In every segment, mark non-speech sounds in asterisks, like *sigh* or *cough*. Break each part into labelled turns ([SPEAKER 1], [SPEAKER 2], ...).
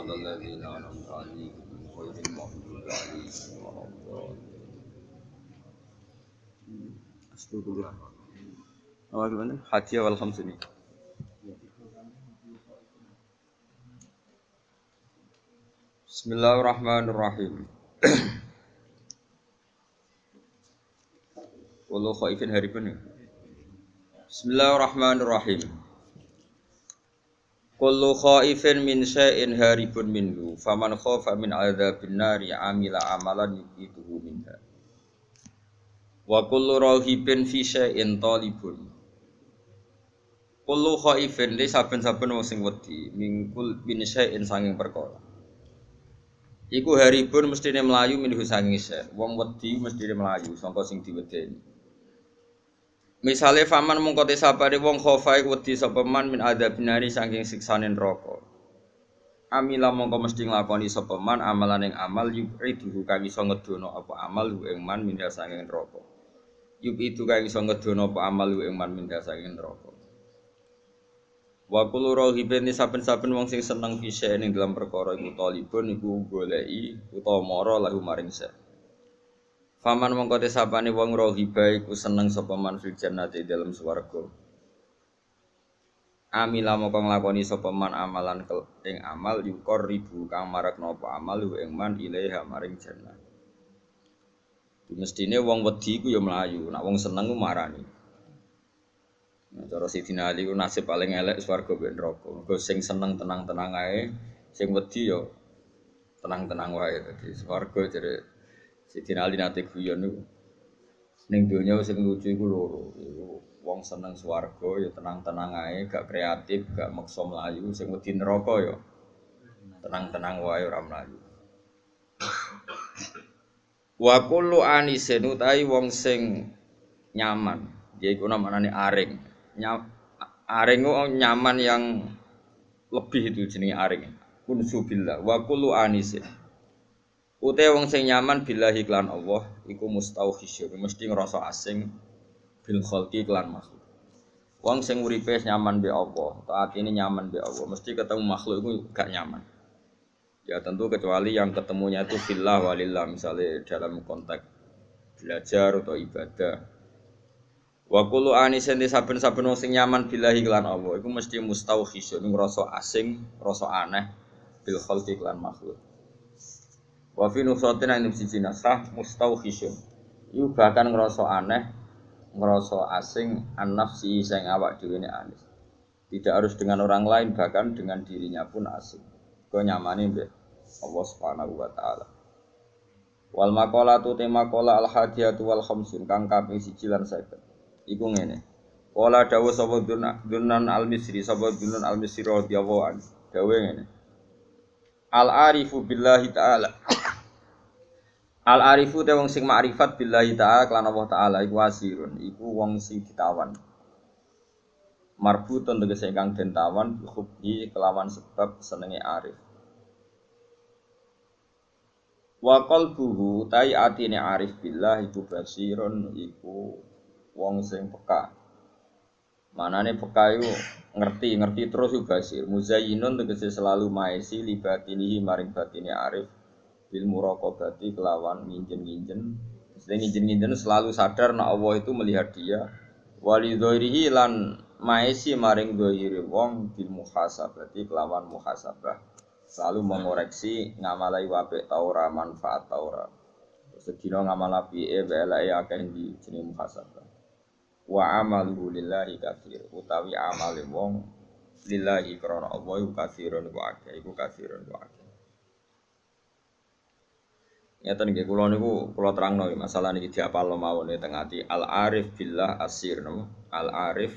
[SPEAKER 1] صراط الذين أنعمت عليهم غير المغضوب عليهم ولا الضالين Astagfirullah. Awal gimana? Hadiah wal khamsini. Bismillahirrahmanirrahim. *coughs* Wallahu khaifin haribun ya. Bismillahirrahmanirrahim. Kullu khaifin min syai'in haribun minhu faman khafa min adzabin nari amila amalan yuqituhu minha. Wa kullu rahibin fi syai'in talibun. Kullu khaifin li saben-saben wong sing wedi mingkul bin syai'in sanging perkara. Iku haribun mestine melayu minhu sanging syai'. Wong wedi mestine melayu sangka sing diwedeni. Misale faman mungko te sapare wong khofa iku wedi sapa man min adzabin nari saking siksane neraka. Amila mongko mesti nglakoni sapa man amalan ing amal yuqidu kang iso ngedono apa amal ing man min saking neraka. Itu kang iso ngedono apa amal ing man min saking neraka. Wa kullu rahibin saben-saben wong sing seneng fise ning dalam perkara iku talibun iku goleki utawa mara lahu maring se. Faman mongko te sapane wong rahiba iku seneng sapa man fil jannati dalam swarga. Amila mongko nglakoni sapa man amalan ing amal yukor ribu kang marak napa amal ing man ilaiha maring jannah. Mestine wong wedi ku ya mlayu, nek wong seneng ku marani. Nah, cara Sidina Ali ku nasib paling elek swarga ben neraka. Mergo sing seneng tenang-tenang ae, sing wedi yo tenang-tenang wae. Dadi swarga jare Sidina Ali nate guyon niku. Ning donya sing lucu iku loro. Wong seneng swarga ya tenang-tenang ae, gak kreatif, gak maksa mlayu. Sing wedi neraka yo tenang-tenang wae ora mlayu. Wa kullu anisin utahi wong sing nyaman, yaiku namane aring aring nyaman yang lebih itu jenis aring. Unsu billah wa kullu anisin. Ute wong sing nyaman billahi klan Allah iku mustauhisyun, mesti ngerasa asing bil khalqi klan makhluk. Wong sing uripe nyaman be Allah, taat ini nyaman be Allah, mesti ketemu makhluk itu gak nyaman. Ya tentu kecuali yang ketemunya itu fillah walillah misalnya dalam konteks belajar atau ibadah Wa kullu anisen di saben-saben wong sing nyaman billahi kelan Allah iku mesti mustauhisun ngrasa asing, rasa aneh bil khalqi kelan makhluk. Wa fi nusatin ing siji nasah mustauhisun. Iku bahkan ngrasa aneh, ngrasa asing an nafsi sing awak dhewe ne anis. Tidak harus dengan orang lain bahkan dengan dirinya pun asing. Kau nyamani mbek Allah Subhanahu wa taala. Wal maqalatu tema qala al hadiyatu wal khamsun kang kaping siji lan 50 iku ngene. Wala dawu sapa dunan al misri sapa dunan al misri radhiyallahu anhu. Dawe ngene. Al arifu billahi taala. Al arifu te wong sing makrifat billahi taala kelan Allah taala iku asirun, iku wong sing ditawan. Marbutun tegese ingkang den tawan hubbi kelawan sebab senenge arif. Wa qalbuhu tai atine arif billah iku basirun iku wong sing peka. Manane peka iku ngerti, ngerti terus juga basir. Muzayyinun tegese selalu maesi libatinihi maring batine arif bil muraqabati kelawan nginjen-nginjen. Mesti nginjen-nginjen selalu sadar nek Allah itu melihat dia. Wali dhoirihi lan maesi maring dhoiri wong bil muhasabati kelawan muhasabah. Selalu mengoreksi ngamalai wape taura manfaat taura. Sedina ngamal api e belake akeh di jeneng muhasabah wa amaluhu lillahi kafir utawi amale wong lillahi krana Allah iku kafirun wa akeh iku kafirun wa akeh. Ngeten nggih kula niku kula terangno masalah niki diapal mawon teng ati. Al arif billah asir no al arif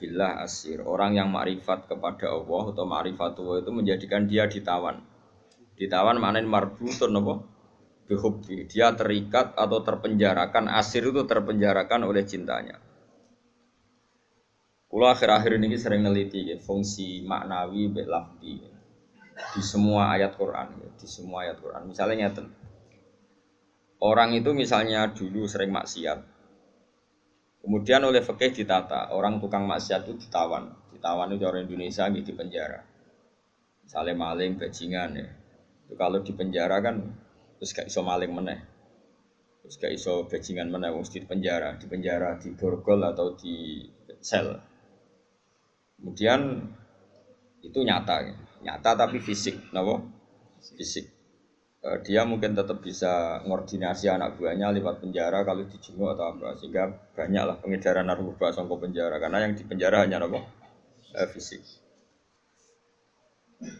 [SPEAKER 1] billah asir. Orang yang makrifat kepada Allah atau Allah itu menjadikan dia ditawan. Ditawan maknanya marbutun napa bihubbi dia terikat atau terpenjarakan. Asir itu terpenjarakan oleh cintanya Kulo akhir-akhir ini sering neliti ya, fungsi maknawi be lafdi ya. di semua ayat Quran ya, di semua ayat Quran. Misalnya nyata, orang itu misalnya dulu sering maksiat, kemudian oleh fakih ditata, orang tukang maksiat itu ditawan, ditawan itu orang Indonesia gitu di penjara. Misalnya maling, bajingan ya. Itu kalau di penjara kan terus gak iso maling meneh. Terus gak iso bajingan meneh wong di penjara, di penjara di borgol atau di sel. Kemudian itu nyata, ya. nyata tapi fisik, napa? Fisik. Eh, dia mungkin tetap bisa ngordinasi anak buahnya lewat penjara kalau dijenguk atau apa sehingga banyaklah pengedaran narkoba sampai penjara karena yang di penjara hanya apa eh, fisik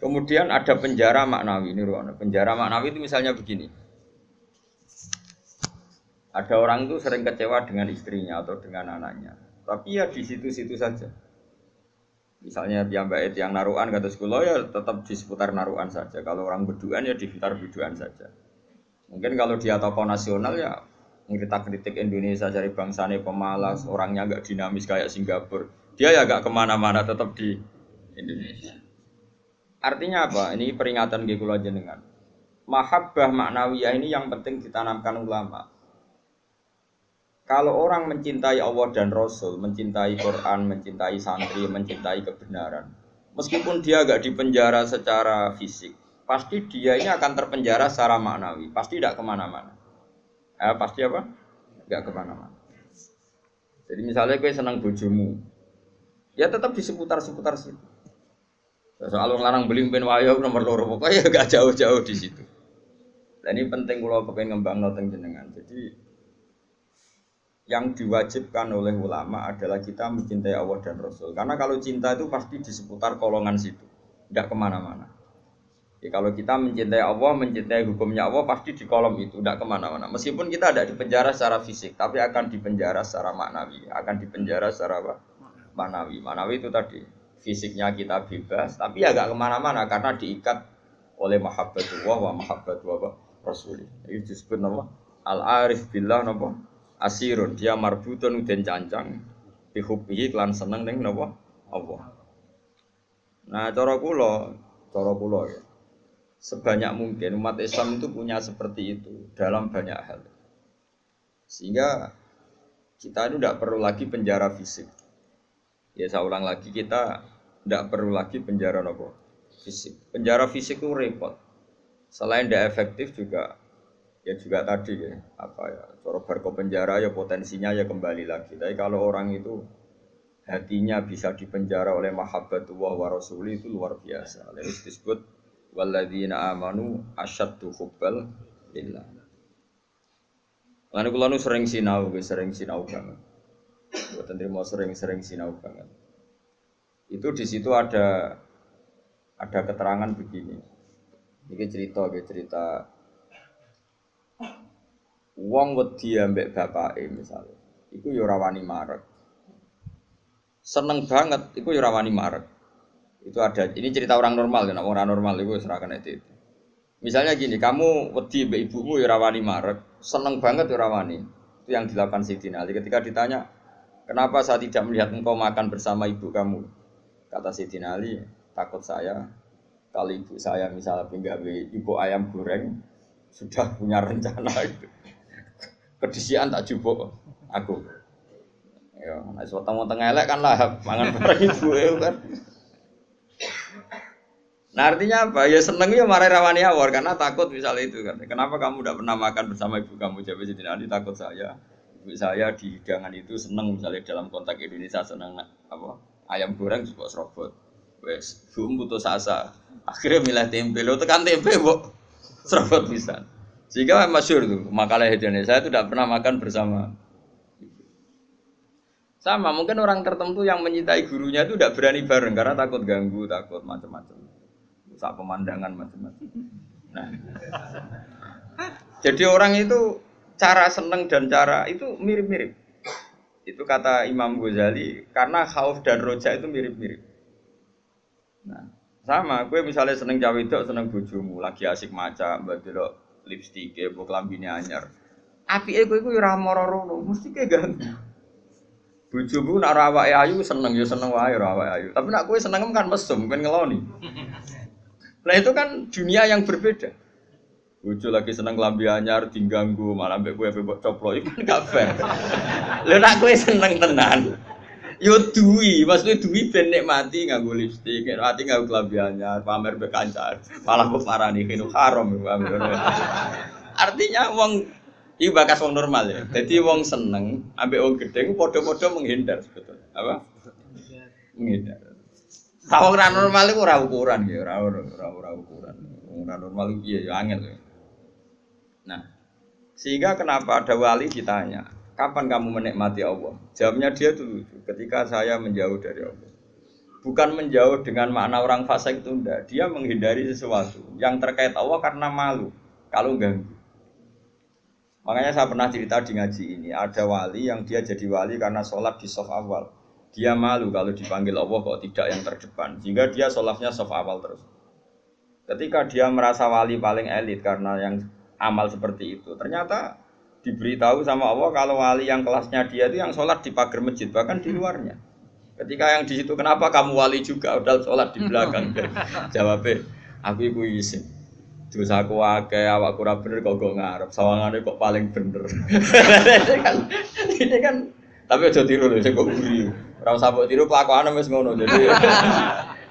[SPEAKER 1] Kemudian ada penjara maknawi ini ruang. Penjara maknawi itu misalnya begini. Ada orang itu sering kecewa dengan istrinya atau dengan anaknya. Tapi ya di situ-situ saja. Misalnya baik yang naruhan kata sekolah ya tetap di seputar naruhan saja. Kalau orang berduaan ya di sekitar berduaan saja. Mungkin kalau dia tokoh nasional ya kita kritik Indonesia dari bangsanya pemalas, orangnya agak dinamis kayak Singapura. Dia ya agak ke mana-mana tetap di Indonesia. Artinya apa? Ini peringatan di kula jenengan. Mahabbah maknawiyah ini yang penting ditanamkan ulama. Kalau orang mencintai Allah dan Rasul, mencintai Quran, mencintai santri, mencintai kebenaran, meskipun dia agak dipenjara secara fisik, pasti dia ini akan terpenjara secara maknawi, pasti tidak ke mana-mana. Eh, pasti apa? Gak ke mana-mana. Jadi misalnya gue senang bojomu, ya tetap di seputar-seputar situ. Soal orang larang beli ben wayo nomor loro pokoknya gak jauh-jauh di situ. Dan ini penting kalau kepengen ngembang noteng jenengan. Jadi yang diwajibkan oleh ulama adalah kita mencintai Allah dan Rasul. Karena kalau cinta itu pasti di seputar kolongan situ, tidak ke mana-mana. Ya, kalau kita mencintai Allah, mencintai hukumnya Allah pasti di kolom itu, tidak ke mana-mana. Meskipun kita tidak di penjara secara fisik, tapi akan di penjara secara maknawi, akan di penjara secara apa? Maknawi. Maknawi itu tadi fisiknya kita bebas, tapi ya gak ke mana-mana karena diikat oleh mahabbatullah wa mahabbatullah rasul. Itu disebut nama al arif billah nama asirun dia marbutun dan cancang dihubungi klan seneng neng nama Allah. Nah cara kula, cara kula ya. Sebanyak mungkin umat Islam itu punya seperti itu dalam banyak hal. Sehingga kita itu tidak perlu lagi penjara fisik. Ya saya ulang lagi kita tidak perlu lagi penjara nopo fisik. Penjara fisik itu repot. Selain tidak efektif juga ya juga tadi ya apa ya coro barco penjara ya potensinya ya kembali lagi. Tapi kalau orang itu hatinya bisa dipenjara oleh mahabbatullah wa rasuli itu luar biasa. Lalu disebut walladzina amanu asyaddu hubbal lillah. Lalu kalau sering sinau, sering sinau banget. Buat mau sering-sering sinau banget. Itu di situ ada ada keterangan begini. Ini cerita, ini cerita Wong wedi ambek bapake misalnya. Iku yo ora wani marek. Seneng banget iku yo ora wani marek. Itu ada ini cerita orang normal kan, orang normal itu serahkan itu. Misalnya gini, kamu wedi mbek ibumu yo ora wani marek, seneng banget yo ora. Itu yang dilakukan Siti Ali ketika ditanya, "Kenapa saya tidak melihat engkau makan bersama ibu kamu?" Kata Sayyidina Ali, takut saya kalau ibu saya misalnya pinggawe ibu ayam goreng sudah punya rencana itu. Kedisian tak jubuk aku. Ya, nek temu tengah elek kan lah mangan bareng ibu kan. Nah artinya apa? Ya seneng ya marah rawani awar karena takut misalnya itu kan. Kenapa kamu tidak pernah makan bersama ibu kamu? Jadi Ali takut saya. Ibu saya di hidangan itu seneng misalnya dalam konteks Indonesia seneng apa? ayam goreng juga serobot wes bum putus asa akhirnya milih tempe lo tekan tempe bu serobot bisa sehingga masyur tuh makalah Indonesia itu tidak pernah makan bersama. Sama mungkin orang tertentu yang mencintai gurunya itu tidak berani bareng karena takut ganggu takut macam-macam. Saat pemandangan macam-macam. Nah. Jadi orang itu cara seneng dan cara itu mirip-mirip. Itu kata Imam Ghazali karena khauf dan roja itu mirip-mirip. Nah, sama, gue misalnya seneng cawe itu seneng bojomu, lagi asik maca, mbak delok lipstick ya, buk lambine anyar. Api gue gue ora moro mesti kayak ganggu. Bojomu nak awake ayu seneng ya seneng wae ora awake ayu. Tapi nak gue seneng kan mesum, kan ngeloni. Nah itu kan dunia yang berbeda. Bojo lagi seneng lambi anyar diganggu malah mbek kowe mbok coplo iku kan gak fair. Lho nak kowe seneng tenan. Yo duwi, maksudnya duwi ben mati nganggo lipstik, mati nganggo klambi anyar, pamer be kancan. Malah kok parani kene haram Artinya wong iki bakas wong normal ya. Jadi wong seneng ambek wong gedhe padha-padha menghindar sebetulnya. Apa? Menghindar. Wong ora normal iku ora ukuran ya, ora ora ora ukuran. Ora normal iku ya angel. Nah, sehingga kenapa ada wali ditanya, Kapan kamu menikmati Allah? Jawabnya dia tuh ketika saya menjauh dari Allah. Bukan menjauh dengan makna orang fasik itu enggak. Dia menghindari sesuatu yang terkait Allah karena malu kalau ganggu. Makanya saya pernah cerita di ngaji ini, ada wali yang dia jadi wali karena sholat di soft awal. Dia malu kalau dipanggil Allah kok tidak yang terdepan, sehingga dia sholatnya soft awal terus. Ketika dia merasa wali paling elit karena yang amal seperti itu, ternyata diberitahu sama Allah kalau wali yang kelasnya dia itu yang sholat di pagar masjid bahkan di luarnya. Ketika yang di situ kenapa kamu wali juga udah sholat di belakang? *laughs* Jawabnya, aku ibu isin. Terus aku akeh awak kurang bener kok gak ngarep. Sawangane kok paling bener. *laughs* ini kan ini kan tapi aja tiru lho sing kok guri. Ora usah mbok tiru kelakuane wis ngono. Jadi *laughs*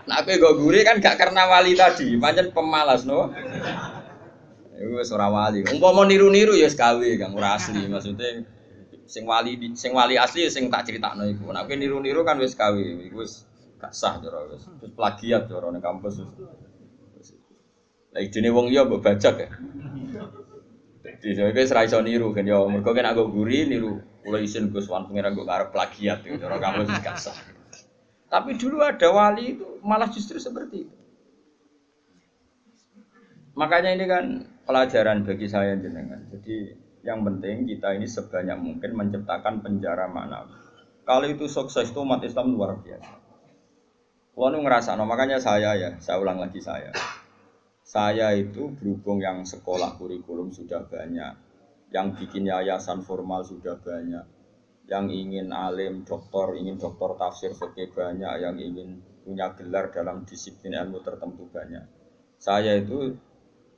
[SPEAKER 1] Nah, aku kok guri kan gak karena wali tadi, pancen pemalas no. Iku wis ora wali. Umpama niru-niru ya sekawe Kang ora asli. Maksudnya sing wali sing wali asli ya sing tak critakno iku. Nek niru-niru kan wis kawe. Iku wis gak sah cara wis. Wis plagiat cara ning kampus wis. Lah idene wong liya mbok bajak ya. Di saya wis ra iso niru kan ya mergo kan aku guri niru kula isin Gus Wan pengen aku karep plagiat ya cara kampus wis gak sah. Tapi dulu ada wali itu malah justru seperti itu. Makanya ini kan pelajaran bagi saya jenengan. Jadi yang penting kita ini sebanyak mungkin menciptakan penjara mana. Kalau itu sukses itu umat Islam luar biasa. Kalau ngerasa, no, makanya saya ya, saya ulang lagi saya. Saya itu berhubung yang sekolah kurikulum sudah banyak, yang bikin yayasan formal sudah banyak, yang ingin alim, doktor, ingin doktor tafsir fikih banyak, yang ingin punya gelar dalam disiplin ilmu tertentu banyak. Saya itu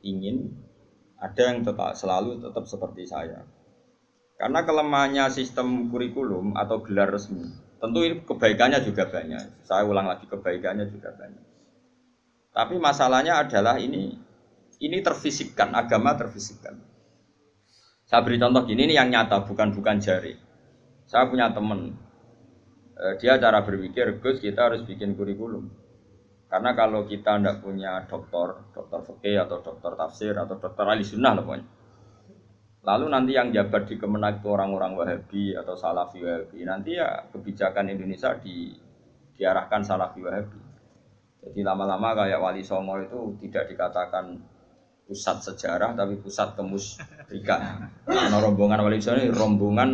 [SPEAKER 1] ingin ada yang tetap selalu tetap seperti saya. Karena kelemahannya sistem kurikulum atau gelar resmi, tentu ini kebaikannya juga banyak. Saya ulang lagi kebaikannya juga banyak. Tapi masalahnya adalah ini ini terfisikkan, agama terfisikkan. Saya beri contoh gini ini yang nyata, bukan bukan jari. Saya punya teman, eh, dia cara berpikir, Gus kita harus bikin kurikulum karena kalau kita tidak punya dokter, dokter fikih atau dokter tafsir atau dokter ahli sunnah pokoknya. Lalu nanti yang jabat di Kemenak itu orang-orang Wahabi atau Salafi Wahabi. Nanti ya kebijakan Indonesia di, diarahkan Salafi Wahabi. Jadi lama-lama kayak Wali Songo itu tidak dikatakan pusat sejarah tapi pusat kemusrikan. Karena rombongan Wali Songo ini rombongan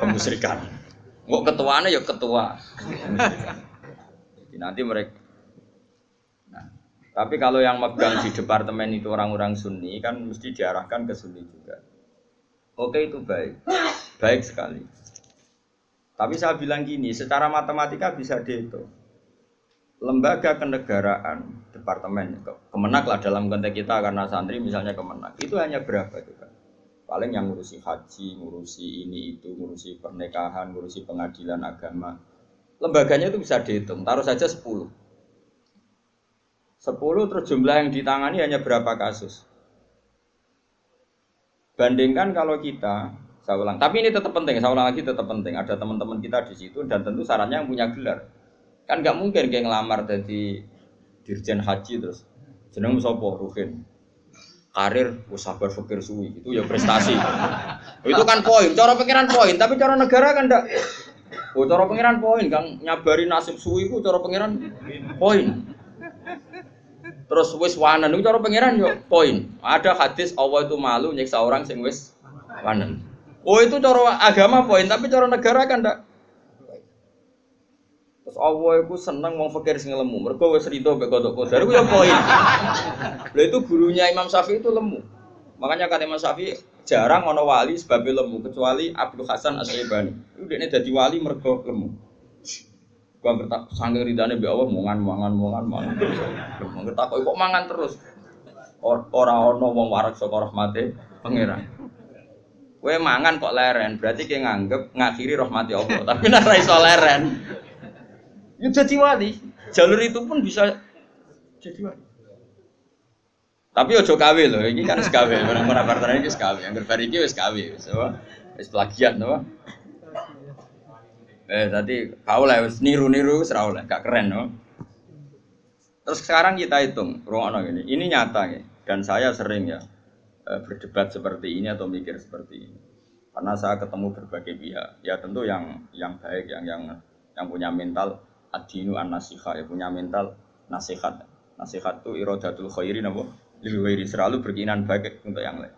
[SPEAKER 1] kemusrikan. Kok ketuanya ya ketua. Jadi nanti mereka tapi kalau yang megang di departemen itu orang-orang Sunni kan mesti diarahkan ke Sunni juga. Oke itu baik, baik sekali. Tapi saya bilang gini, secara matematika bisa dihitung. Lembaga kenegaraan, departemen, kemenak lah dalam konteks kita karena santri misalnya kemenak, itu hanya berapa juga? Paling yang ngurusi haji, ngurusi ini itu, ngurusi pernikahan, ngurusi pengadilan agama. Lembaganya itu bisa dihitung, taruh saja 10 10 terus jumlah yang ditangani hanya berapa kasus. Bandingkan kalau kita, saya ulang, tapi ini tetap penting, saya ulang lagi tetap penting. Ada teman-teman kita di situ dan tentu sarannya yang punya gelar. Kan nggak mungkin kayak ngelamar jadi dirjen haji terus. Jeneng sopo Ruhin. Karir sabar fikir suwi. Itu ya prestasi. Itu kan poin cara pikiran poin. Tapi cara negara kan ndak. Oh cara pengiran poin kang. Nyabari nasib suwi itu cara pengiran poin Terus wis wanen itu cara pangeran yo poin. Ada hadis Allah itu malu nyiksa orang sing wis wanen. Oh itu cara agama poin, tapi cara negara kan ndak. Terus Allah itu seneng mau fakir sing lemu. Mergo wis rido mek kodok kodar yo poin. Lah itu gurunya Imam Syafi'i itu lemu. Makanya kata Imam Syafi'i jarang ono wali sebab lemu kecuali Abdul Hasan Asy-Syaibani. Itu dia jadi wali mergo lemu. Gua ngertak sanggeng ridane mbek Allah mangan mangan mangan mangan. Ngertak kok mangan terus. Ora ana wong warak saka rahmate pangeran. Kowe mangan kok leren, berarti kayak nganggep ngakhiri rahmati Allah. *laughs* Tapi nek ra iso leren, ya jadi wali. Jalur itu pun bisa jadi wali. Tapi ojo kawe loh, ini kan sekawe, *laughs* orang-orang partner ini sekawe, yang berfari ini wis kawe, wis plagiat, no. Eh, tadi kau lah, niru-niru, serau lah, gak keren, no. Terus sekarang kita hitung, ruang ini, ini nyata ya, dan saya sering ya eh, berdebat seperti ini atau mikir seperti ini, karena saya ketemu berbagai pihak, ya tentu yang yang baik, yang yang yang punya mental adinu an nasihat, ya punya mental nasihat, nasihat itu irodatul khairin apa? Lilwairi selalu berkeinginan baik untuk yang lain.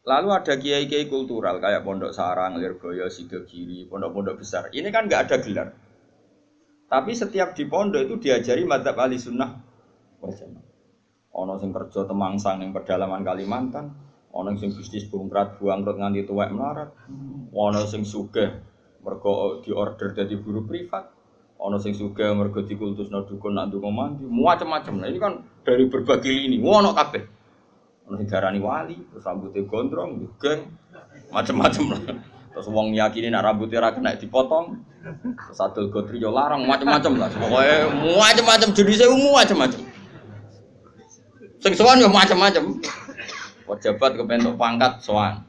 [SPEAKER 1] Lalu ada kiai-kiai kultural kayak Pondok Sarang, Lirboyo, Sidogiri, pondok-pondok besar. Ini kan nggak ada gelar. Tapi setiap di pondok itu diajari madzhab ahli sunnah wajah. Ono sing kerja temangsang yang pedalaman Kalimantan, ono sing bisnis bungkrat buangkrut nganti tuwek melarat, ono sing sugih mergo diorder jadi buruh privat, ono sing suga mergo dikultusno dukun nak ndonga mandi, macam-macam. Nah ini kan dari berbagai lini, ono kabeh. Ono darani wali, terus rambutnya gondrong, geng, macam-macam lah. Terus wong yakini nak rambutnya ra kena dipotong. Terus adol gotri yo larang macam-macam lah. Pokoke macam-macam umum macam-macam. Sing sowan yo macam-macam. Pejabat kepentok pangkat sowan.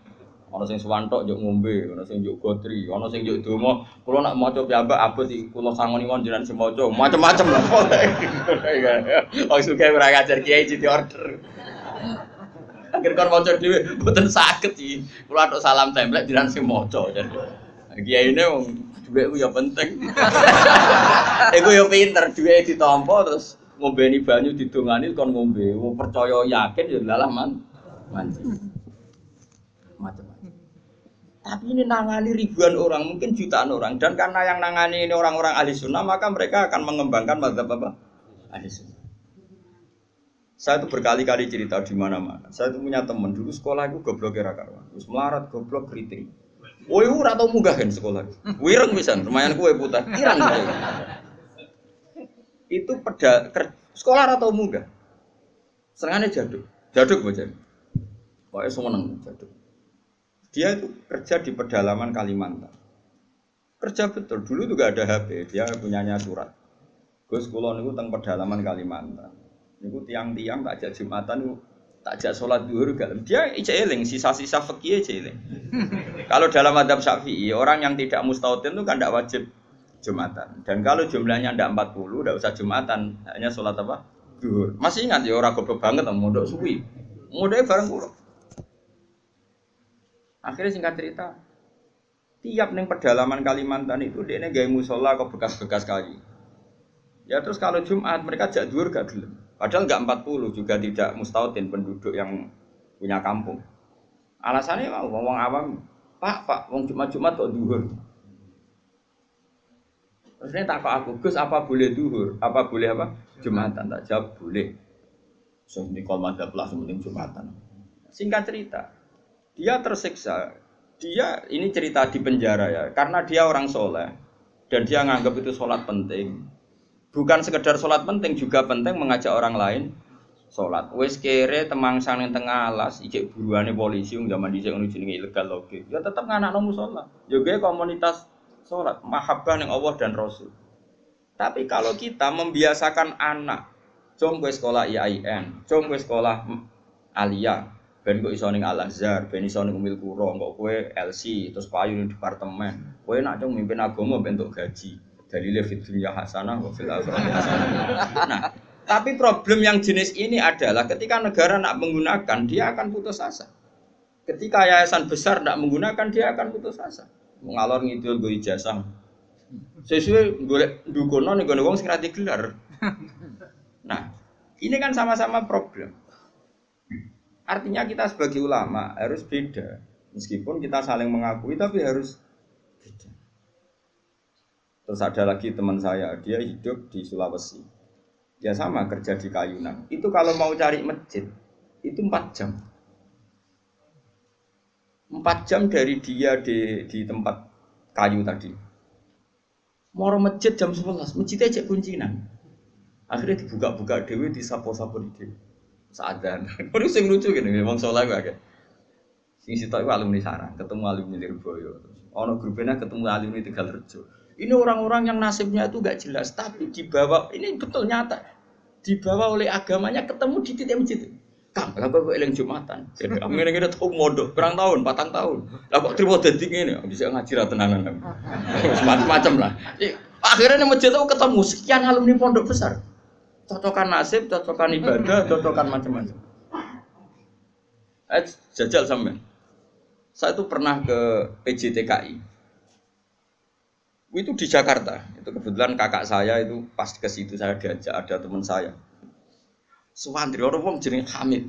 [SPEAKER 1] Ono sing suwanto juk ngombe, ono sing juk gotri, ono sing juk donga. Kula nak maca piyambak abot iki kula sangoni mon jenengan sing maca, macam-macam lah. *laughs* Wong suka ora ngajar kiai jadi order. Akhir kon maca dhewe mboten saged iki. Kula tok salam template jenengan sing maca. Kiai ini wong dhuwit ku ya penting. *laughs* Iku ya pinter dhuwit ditampa terus ngombeni banyu didongani kon ngombe. Percaya yakin ya lalah man. Manci. Macam tapi ini nangani ribuan orang, mungkin jutaan orang. Dan karena yang nangani ini orang-orang ahli sunnah, maka mereka akan mengembangkan mazhab apa? Ahli sunnah. Saya itu berkali-kali cerita di mana-mana. Saya itu punya teman dulu sekolah itu goblok kira karuan. Terus melarat goblok kritik. Woi, ora tau munggah kan sekolah. Wireng bisa, lumayan kue putih. Irang. itu peda sekolah atau munggah. Serangannya jaduk. Jaduk baca. Pokoknya semua nang jaduk. Dia itu kerja di pedalaman Kalimantan. Kerja betul. Dulu juga ada HP. Dia punyanya surat. Gus Kulon itu tentang pedalaman Kalimantan. Itu tiang-tiang tak ajak Jumatan itu tak ajak sholat duhur gak. Dia eling sisa-sisa fakih eling. *laughs* kalau dalam adab syafi'i orang yang tidak mustautin itu kan tidak wajib Jumatan. Dan kalau jumlahnya tidak 40, tidak usah Jumatan, hanya sholat apa? Duhur. Masih ingat ya orang goblok banget mau mondok suwi. Mondoknya bareng pulau. Akhirnya singkat cerita, tiap neng pedalaman Kalimantan itu dia gaya musola kok bekas-bekas kayu. Ya terus kalau Jumat mereka jak dur gak gelem. Padahal nggak 40 juga tidak mustautin penduduk yang punya kampung. Alasannya mau ngomong awam, Pak, Pak, wong Jumat-Jumat kok duhur. Terus ini tak aku, Gus apa boleh duhur? Apa boleh apa? Jumatan tak jawab boleh. So ini kalau ada plus penting Jumatan. Singkat cerita, dia tersiksa. Dia ini cerita di penjara ya, karena dia orang soleh dan dia nganggap itu sholat penting. Bukan sekedar sholat penting, juga penting mengajak orang lain sholat. Wes kere temang sang tengah alas, ijek buruane polisi yang zaman dicek ngono jenenge ilegal loge. Ya tetap nganak nomu sholat. Juga komunitas sholat, mahabbah yang Allah dan Rasul. Tapi kalau kita membiasakan anak, com sekolah IAIN, com sekolah Alia, ben kok iso ning Al Azhar, ben iso ning Umil Kuro, kok kowe LC terus payu departemen. Kowe nak cung mimpin agama bentuk gaji. Dalile fit dunya hasanah wa fil. Nah, tapi problem yang jenis ini adalah ketika negara nak menggunakan, dia akan putus asa. Ketika yayasan besar tidak menggunakan, dia akan putus asa. Mengalor ngidul gue ijazah. Sesuai golek dukono nih gue sing gelar. Nah, ini kan sama-sama problem. Artinya kita sebagai ulama harus beda. Meskipun kita saling mengakui tapi harus beda. Terus ada lagi teman saya, dia hidup di Sulawesi. Dia sama kerja di Kayunan. Itu kalau mau cari masjid, itu 4 jam. 4 jam dari dia di, di tempat kayu tadi. Mau masjid jam 11, masjidnya cek kuncinan. Akhirnya dibuka-buka dewi, disapo-sapo di dewi. Sadan. Ini *laughs* sing lucu gini, wong soleh gue agak. Sing sitok iku alumni sarang, ketemu alumni Lirboyo. Ono grupnya ketemu alumni Tegal Rejo. Ini orang-orang yang nasibnya itu gak jelas, tapi dibawa ini betul nyata. Dibawa oleh agamanya ketemu di titik masjid. Kang, lah kok eling Jumatan. Jadi kamu ini kita tahu modal, berang tahun, patang tahun. Lah kok terima dadi ngene, bisa ngaji ra tenanan. *laughs* Macam-macam lah. Akhirnya di masjid itu ketemu sekian alumni pondok besar. Cocokan nasib, cocokan ibadah, cocokan macam-macam. Eh, jajal sampai. Saya itu pernah ke PJTKI. Itu di Jakarta. Itu kebetulan kakak saya itu pas ke situ saya diajak ada teman saya. Suwandri orang wong jeneng Hamid.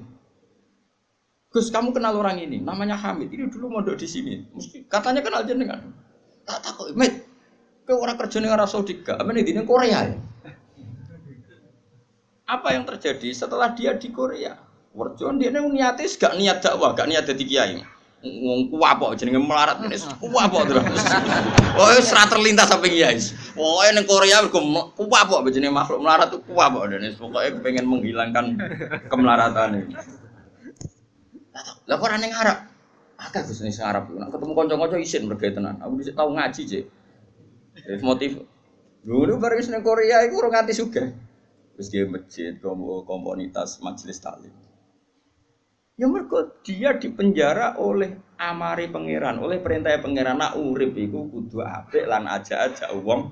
[SPEAKER 1] Gus, kamu kenal orang ini? Namanya Hamid. Ini dulu mondok di sini. Mesti katanya kenal jenengan. Tak tak kok, Mit. Ke orang kerja ning Arab Saudi gak? Apa di Korea ya? Apa yang terjadi setelah dia di Korea? Warjon dia niatis gak niat dakwah, gak niat jadi kiai. Ngomong kuwapo jenenge melarat ini kuwapo terus. Oh, serat terlintas sampai kiai. Pokoke ning Korea mergo kuwapo jenenge makhluk melarat tuh kuwapo dan pokoknya pengen menghilangkan kemelaratan ini. Kok ora ning Arab? Akeh Gus ning Arab. Ketemu kanca-kanca isin tenan. Aku bisa tau ngaji, Cek. Motif. Dulu bareng ning Korea iku ora nganti sugih. Terus dia masjid, komunitas majelis taklim. Ya mereka dia dipenjara oleh amari pangeran, oleh perintah pangeran nak urip iku kudu apik lan aja aja uang.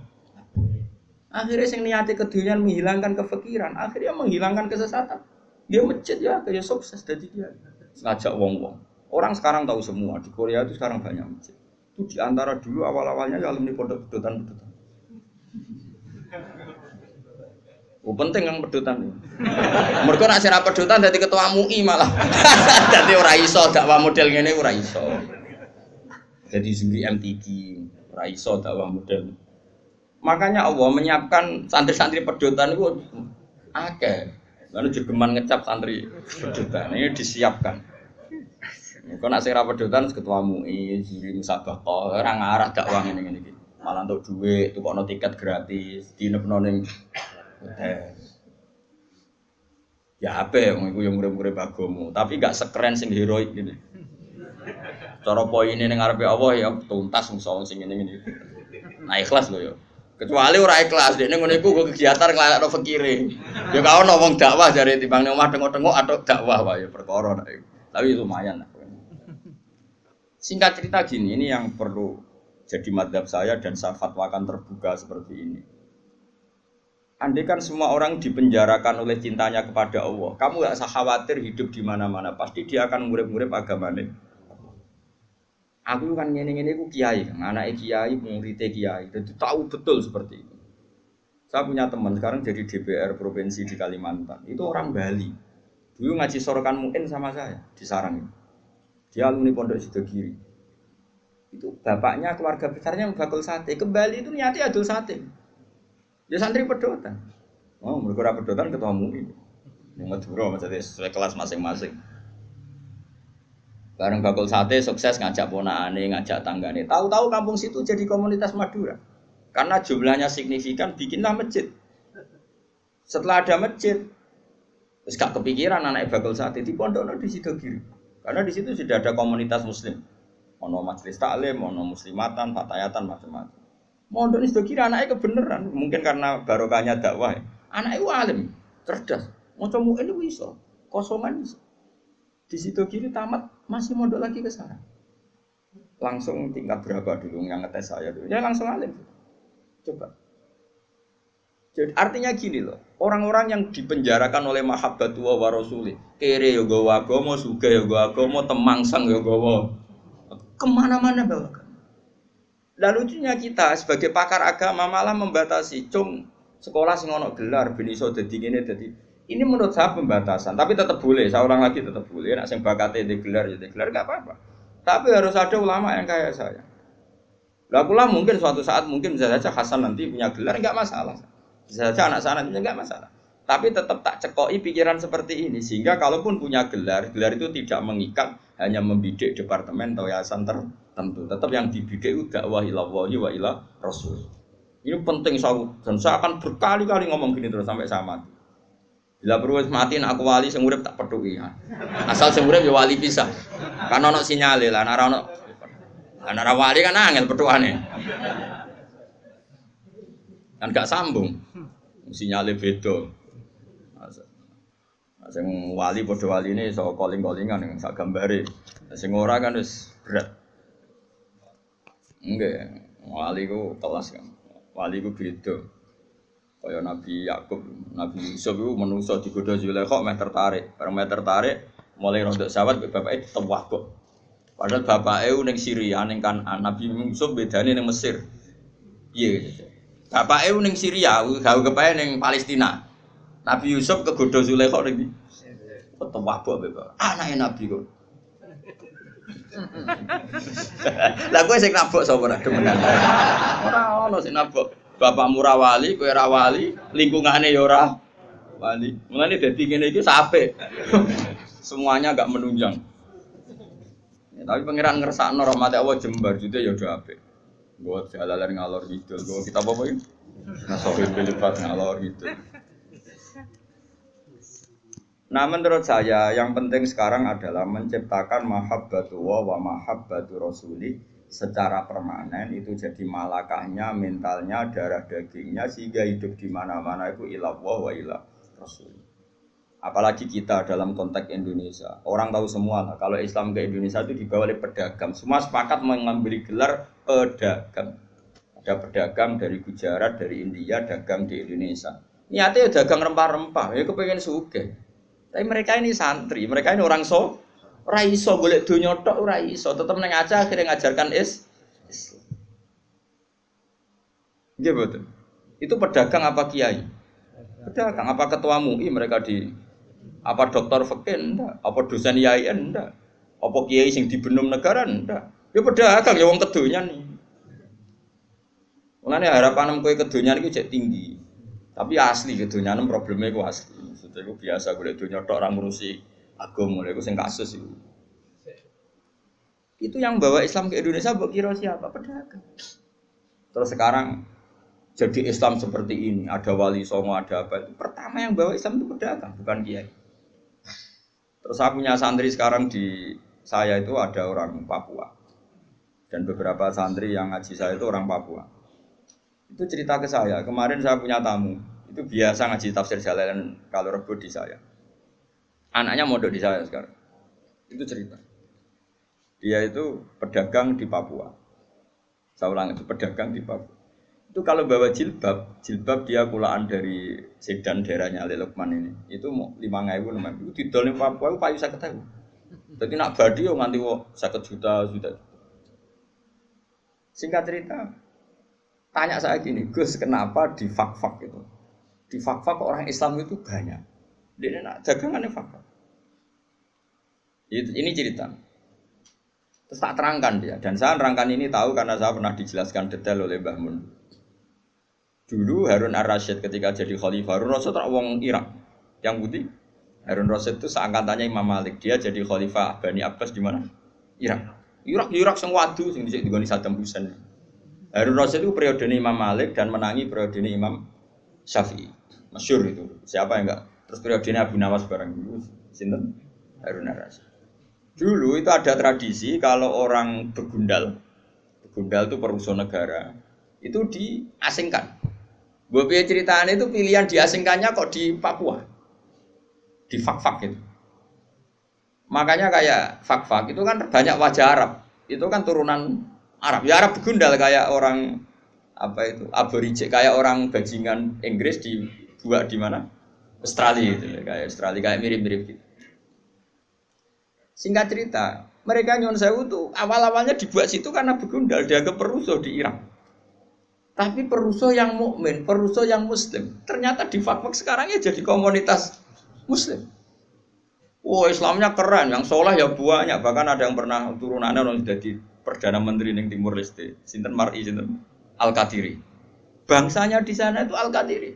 [SPEAKER 1] Akhirnya sing niati kedunian menghilangkan kefikiran, akhirnya menghilangkan kesesatan. Dia masjid ya, kayak sukses jadi dia. Ngajak wong-wong. Orang sekarang tahu semua di Korea itu sekarang banyak masjid. Itu di antara dulu awal-awalnya ya alumni pondok pedotan-pedotan. Oh, penting yang pedutan. Mereka nak sira pedutan jadi ketua MUI malah. *laughs* jadi ora iso dakwah model ngene ora iso. Jadi zuri MTQ ora iso dakwah model. Makanya Allah menyiapkan santri-santri pedutan itu akeh. Lalu jegeman ngecap santri pedutan ini disiapkan. Kau nak sira pedutan ketua MUI, zuri musabaqah, ora ngarah dakwah ngene iki. Malah untuk duit, tuh tiket gratis, dinepno ning Ya apa ya, iku yang murid-murid bagomu, tapi gak sekeren sing heroik gini. Cara poin ini ngarepe Allah ya tuntas musuh sing ini ini. Nah ikhlas loh ya. Kecuali ora ikhlas, dia ngono iku kegiatan ngelayakno fakire. Ya kau ngomong dakwah dari timbang ning tengok-tengok atau dakwah wae ya perkara Tapi lumayan lah. Singkat cerita gini, ini yang perlu jadi madhab saya dan saya fatwakan terbuka seperti ini. Andai kan semua orang dipenjarakan oleh cintanya kepada Allah, kamu gak usah khawatir hidup di mana-mana. Pasti dia akan murid-murid agamanya. Aku kan ngene-ngene aku kiai, anak kiai, muridnya kiai, jadi tahu betul seperti itu. Saya punya teman sekarang jadi DPR provinsi di Kalimantan. Itu orang Bali. Dulu ngaji sorokan muin sama saya di Sarang. Dia alumni Pondok Sidogiri. Itu bapaknya keluarga besarnya bakul sate. Ke Bali itu niatnya adul sate. Ya santri pedotan. Oh, mereka pedotan ketua MUI. Yang Madura maksudnya sesuai kelas masing-masing. Bareng bakul sate sukses ngajak ponakane, ngajak tanggane. Tahu-tahu kampung situ jadi komunitas Madura. Karena jumlahnya signifikan, bikinlah masjid. Setelah ada masjid, terus gak kepikiran anak bakul sate di pondok di situ kiri. Karena di situ sudah ada komunitas muslim. Ono majelis taklim, ono muslimatan, fatayatan, macam-macam. Mondok ini kira anaknya kebenaran, mungkin karena barokahnya dakwah. Anaknya alim, cerdas. Mau coba ini bisa, kosongan bisa. Di situ kiri tamat masih mondok lagi ke sana. Langsung tingkat berapa dulu yang ngetes saya dulu? Ya langsung alim. Coba. Jadi artinya gini loh, orang-orang yang dipenjarakan oleh mahabbatullah wa rasulih, kere gawa agama, suga ya agama, temangsang ya gawa. Ke mana-mana bawa Lalu lucunya kita sebagai pakar agama malah membatasi, cung sekolah sing ono gelar ben iso dadi ngene dadi ini menurut saya pembatasan, tapi tetap boleh. Saya ulang lagi tetap boleh. Nak sing bakate di gelar ya gelar gak apa-apa. Tapi harus ada ulama yang kayak saya. Lah mungkin suatu saat mungkin bisa saja Hasan nanti punya gelar nggak masalah. Bisa saja anak sana punya nggak masalah. Tapi tetap tak cekoi pikiran seperti ini sehingga kalaupun punya gelar, gelar itu tidak mengikat hanya membidik departemen atau yayasan tertentu. Tetap yang dibidik itu dakwah ilallahi wa ila rasul. Ini penting saya dan saya akan berkali-kali ngomong gini terus sampai saya mati. Bila perlu mati aku wali sing tak peduli. Ya. Asal sing ya wali bisa. Kan ono sinyale lah, ora ono Ana wali kan angel. Kan gak sambung. Sinyale beda. Sing wali padha waline iso calling-callingan yang sak gambare. Sing ora kan wis berat. Enggak, wali ku kelas kan. Wali ku beda. Kaya Nabi Yakub, Nabi Yusuf itu manusia digoda Zulaikha meh tertarik. Bareng meh tertarik, mulai rontok sawat bapaknya ditewah kok. Padahal bapaknya ning Syria ning kan Nabi Yusuf bedane ning Mesir. Iya gitu. Bapaknya ning Syria, gawe kepae ning Palestina. Nabi Yusuf kegoda Zulaikha ning Ketewah kok bapak. Anaknya Nabi kok. *laughs* Lah kowe sing nabok sapa ora demenan. Ora ono sing nabok. Bapak murah wali, kowe ora wali, lingkungane ya ora wali. Mulane dadi ngene iki sape. Semuanya agak menunjang. Ya, tapi pangeran ngersakno rahmat Allah jembar juga ya udah apik. Buat jalalan ngalor gitu, gue kita apa ini? Nasofi bilipat ngalor gitu. Nah menurut saya yang penting sekarang adalah menciptakan mahabbatu wa mahabbatu rasuli secara permanen itu jadi malakahnya, mentalnya, darah dagingnya sehingga hidup di mana-mana itu ilah wa ilah rasul. Apalagi kita dalam konteks Indonesia, orang tahu semua lah kalau Islam ke Indonesia itu dibawa oleh pedagang. Semua sepakat mengambil gelar pedagang. Ada pedagang dari Gujarat, dari India, dagang di Indonesia. Niatnya ya dagang rempah-rempah, ya kepengen suge. Tapi mereka ini santri, mereka ini orang so, Ora iso golek donya tok ora iso, tetep nang aja akhirnya ngajarkan is Iya betul. Itu pedagang apa kiai? Pedagang apa ketua MUI mereka di apa dokter ndak? Apa dosen IAIN ndak? Apa kiai sing dibenum negara ndak? Ya pedagang ya wong kedonyan nih. Mulane harapan kowe kedonyan iki cek tinggi. Tapi asli kedonyan problemnya ku asli. Maksudnya ku biasa golek donya tok ora ngurusi agama itu sing kasus itu. Itu yang bawa Islam ke Indonesia buat kira siapa? Pedagang. Terus sekarang jadi Islam seperti ini, ada wali songo, ada apa itu. Pertama yang bawa Islam itu pedagang, bukan kiai. Terus saya punya santri sekarang di saya itu ada orang Papua. Dan beberapa santri yang ngaji saya itu orang Papua. Itu cerita ke saya, kemarin saya punya tamu, itu biasa ngaji tafsir jalan kalau rebut di saya Anaknya mondok di saya sekarang. Itu cerita. Dia itu pedagang di Papua. Saya ulang itu pedagang di Papua. Itu kalau bawa jilbab, jilbab dia kulaan dari sedan daerahnya Ali Lukman ini. Itu mau lima ribu enam ribu. Itu di Papua itu payu saya ketahui. Jadi nak badi yo nganti wo sakit juta juta. Singkat cerita, tanya saya gini, Gus kenapa di fak-fak itu? Di fak-fak orang Islam itu banyak. Dia nak dagangannya fakta. Ini cerita. Terus tak terangkan dia. Dan saya terangkan ini tahu karena saya pernah dijelaskan detail oleh Mbah Mun. Dulu Harun Ar-Rasyid ketika jadi khalifah, Harun Rasyid tak wong Irak. Yang putih. Harun Rasyid itu seangkatannya Imam Malik. Dia jadi khalifah Bani Abbas di mana? Irak. Irak, Irak yang wadu sing dicek digoni Saddam Hussein. Harun Rasyid itu periode Imam Malik dan menangi periode Imam Syafi'i. Masyur itu. Siapa yang enggak Terus periodenya Abu Nawas bareng dulu, sinten Harun Rasyid. Dulu itu ada tradisi kalau orang begundal, begundal itu perusahaan negara, itu diasingkan. Gue pilih ceritanya itu pilihan diasingkannya kok di Papua, di fak-fak itu. Makanya kayak fak-fak itu kan banyak wajah Arab, itu kan turunan Arab. Ya Arab begundal kayak orang apa itu aborigin kayak orang bajingan Inggris dibuat di mana Australia itu ya, kayak Australia kayak mirip-mirip gitu. Singkat cerita, mereka nyon sewu tuh awal-awalnya dibuat situ karena begundal dianggap perusuh di Irak. Tapi perusuh yang mukmin, perusuh yang muslim, ternyata di fakfak sekarang ya jadi komunitas muslim. Wah wow, Islamnya keren, yang soleh ya banyak. Bahkan ada yang pernah turunannya orang jadi perdana menteri di Timur Leste, Sinten Mar'i, Sinten Al Qadiri. Bangsanya di sana itu Al Qadiri.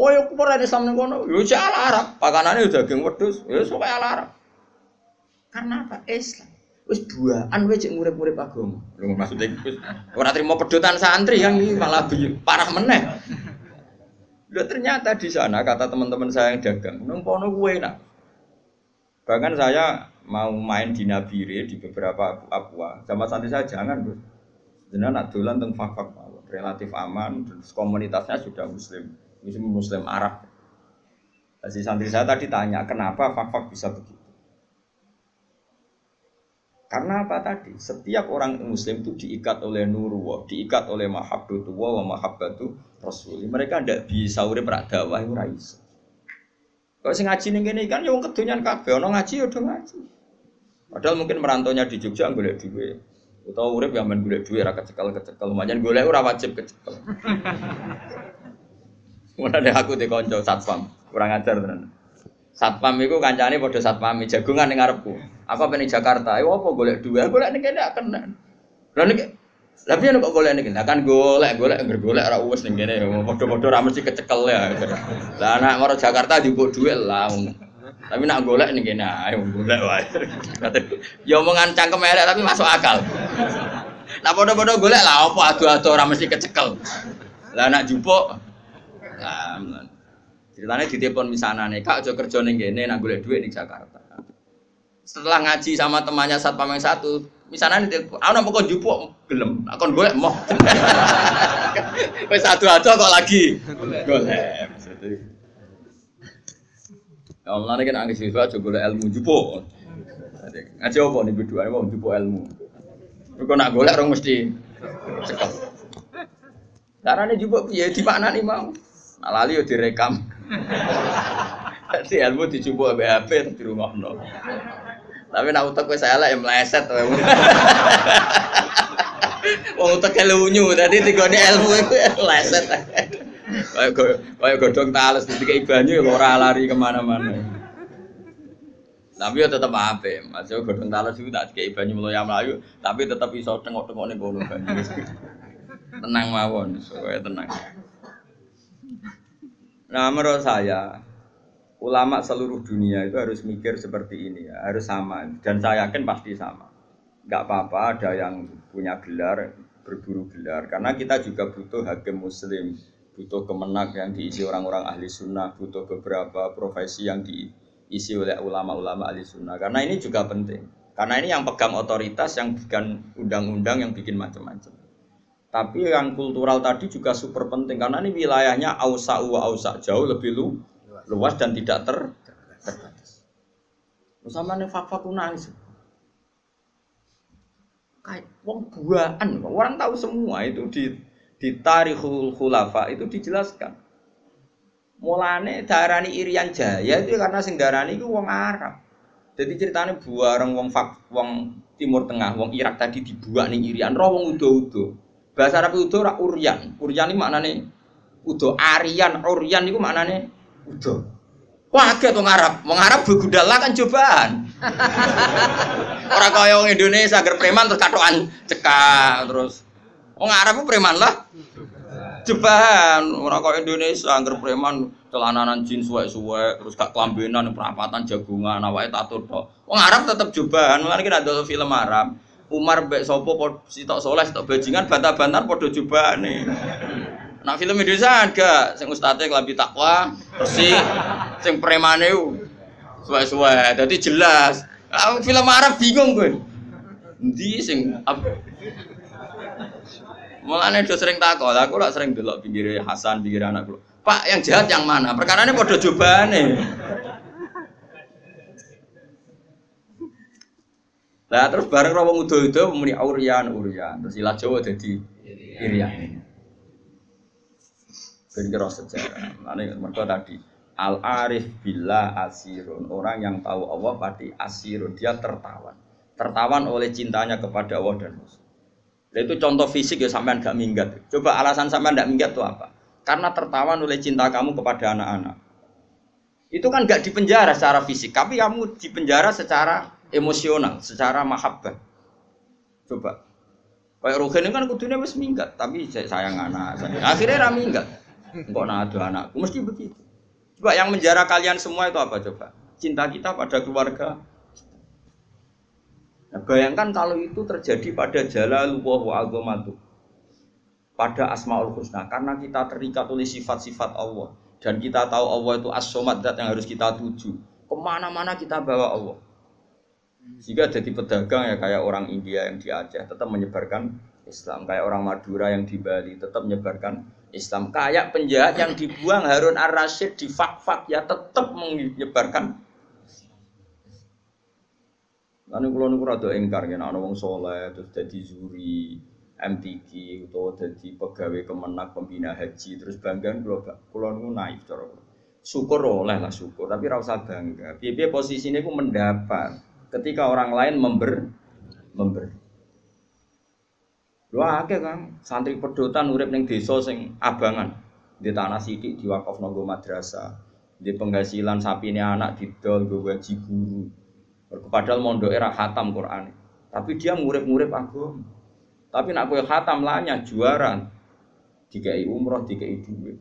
[SPEAKER 1] Oh ya kupur ada Islam kono. Yo ala Arab, pakanane udah daging wedhus. Ya sok ala Arab. Karena apa? Islam. Wis duaan wae cek murid-murid agama. Lho maksudnya wis ora trimo pedotan santri yang ini malah parah meneh. Loh, ternyata di sana kata teman-teman saya yang dagang, nempono kue enak. Bahkan saya mau main di Nabire di beberapa apua, sama santri saya jangan bro. Jangan nak dolan tentang fak-fak relatif aman, terus komunitasnya sudah muslim, muslim muslim Arab. Si santri saya tadi tanya, kenapa fak-fak bisa begitu? Karena apa tadi? Setiap orang muslim itu diikat oleh nurullah, diikat oleh mahabbatullah wa mahabbatu rasul. Mereka tidak bisa urip rak dakwah. Kalau sing ngaji ning kene kan ya wong kedonyan kabeh, ana ngaji ya udah ngaji. Padahal mungkin merantaunya di Jogja golek duit. Utawa urip ya men golek duit ra kecekel-kecekel. Manjan golek ora wajib kecekel. *laughs* Mulane aku di kanca satpam, kurang ajar tenan. Satpam itu kancane padha satpam jagungan ning ngarepku. Aku apa ning Jakarta, ayo apa golek duwe? Golek ning kene kena. Lah nek lah piye kok golek ning kene? Kan golek, golek ngger golek ora wis ning kene. Padha-padha ra mesti kecekel ya. Lah nek maro Jakarta dijupuk duit lah. Tapi nak golek ning kene ayo golek wae. *laughs* Ya omongan cangkem elek tapi masuk akal. Nah padha-padha golek lah apa adu-adu ora mesti kecekel. Lah nak jupuk. Lah Ceritanya misalnya nih, kak jo kerja nih gini, nak golek duit di Jakarta. Setelah ngaji sama temannya saat yang satu, misalnya nih aku nampak jupuk gelem, aku golek mau. *laughs* Wes satu aja kok lagi golek. Ya ini kan angin siswa coba golek ilmu jupuk. Ngaji apa nih berdua mau jupuk ilmu. Kau nak golek orang mesti sekal. Caranya jupuk ya di mana nih mau? Nah, lali yo direkam. *laughs* Jadi ilmu dicoba BHP di rumah no. Tapi nak utak saya lah yang meleset wae. *laughs* Wong utak kelunyu tadi tiga ilmu itu meleset. Kayak kayak godong talas ketika ibanyu ya ora lari ke mana-mana. Tapi ya tetap apa, masih godong talas itu tak kayak ibanyu mulai melayu, tapi tetap bisa tengok-tengok nih kono Tenang mawon, supaya tenang. Nah menurut saya ulama seluruh dunia itu harus mikir seperti ini ya, harus sama dan saya yakin pasti sama. Gak apa-apa ada yang punya gelar berburu gelar karena kita juga butuh hakim muslim, butuh kemenak yang diisi orang-orang ahli sunnah, butuh beberapa profesi yang diisi oleh ulama-ulama ahli sunnah karena ini juga penting. Karena ini yang pegang otoritas, yang bikin undang-undang, yang bikin macam-macam. Tapi yang kultural tadi juga super penting karena ini wilayahnya ausa wa ausa jauh lebih lu, luas dan tidak ter terbatas. Sama nih fakta nangis. Kayak wong buaan, orang tahu semua itu di di tarikhul khulafa itu dijelaskan. Mulane darani Irian Jaya itu karena sing darani itu wong Arab. Jadi ceritanya buareng wong fak wong Timur Tengah, wong Irak tadi dibuat nih Irian, roh wong udo-udo. Bahasa Arab itu ora uryan. Uryan ini maknane udo. Arian, uryan itu maknane udo. Waget wong Arab. Wong Arab begudala kan cobaan. *laughs* Orang kaya wong Indonesia agar preman terus katokan cekak terus. Wong Arab itu preman lah. Cobaan. Orang kaya Indonesia agar preman celananan jin suwe-suwe terus gak kelambenan perapatan jagungan awake tato tok. Wong Arab tetap cobaan. Mulane kita ada film Arab. Umar mbek sapa sitok soleh sitok bajingan bantah-bantahan padha jobane. Nah film Indonesia enggak sing ustate kelambi takwa, bersih, sing premane suwe-suwe. Dadi jelas. Ah, film Arab bingung gue. Endi sing Mulane do sering takok, aku lak sering delok pinggir Hasan, pinggir anak kula. Pak, yang jahat yang mana? Perkarane padha jobane. Lah terus bareng wong udo-udo muni Aurian, Urian. Terus ilah Jawa dadi Irian. Ben kira sejarah. Mane mergo tadi Al arif bila asirun. Orang yang tahu Allah pasti asirun. Dia tertawan. Tertawan oleh cintanya kepada Allah dan Rasul. Itu contoh fisik ya sampean gak minggat. Coba alasan sampean gak minggat itu apa? Karena tertawan oleh cinta kamu kepada anak-anak. Itu kan gak dipenjara secara fisik, tapi kamu dipenjara secara emosional, secara mahabbah. Coba. Kayak Ruhin kan kudunya wis minggat, tapi saya sayang anak. Saya. Akhirnya ra minggat. Nak ada anakku, mesti begitu. Coba yang menjara kalian semua itu apa coba? Cinta kita pada keluarga. Nah, bayangkan kalau itu terjadi pada jalalullah wa pada Asmaul Husna karena kita terikat oleh sifat-sifat Allah dan kita tahu Allah itu as-somad yang harus kita tuju. Ke mana-mana kita bawa Allah. Jika jadi pedagang ya kayak orang India yang di Aceh tetap menyebarkan Islam, kayak orang Madura yang di Bali tetap menyebarkan Islam, kayak penjahat yang dibuang Harun ar-Rasyid di fak-fak ya tetap menyebarkan Lalu kalau niku rada engkar kan ana wong soleh terus jadi zuri, MTQ atau jadi pegawai kemenak pembina haji terus bangga kalau kalau niku naif cara. Syukur oleh lah syukur tapi rasa bangga. Piye posisinya ku mendapat ketika orang lain member member. Lu akeh kan santri pedotan urip ning desa sing abangan di tanah sidik di wakaf nonggo madrasah di penghasilan ini anak didol gue gaji guru Padahal mondok era khatam Quran. Tapi dia ngurip-ngurip agama. Tapi nak kowe khatam lanya juara. Dikai umroh, dikai duit.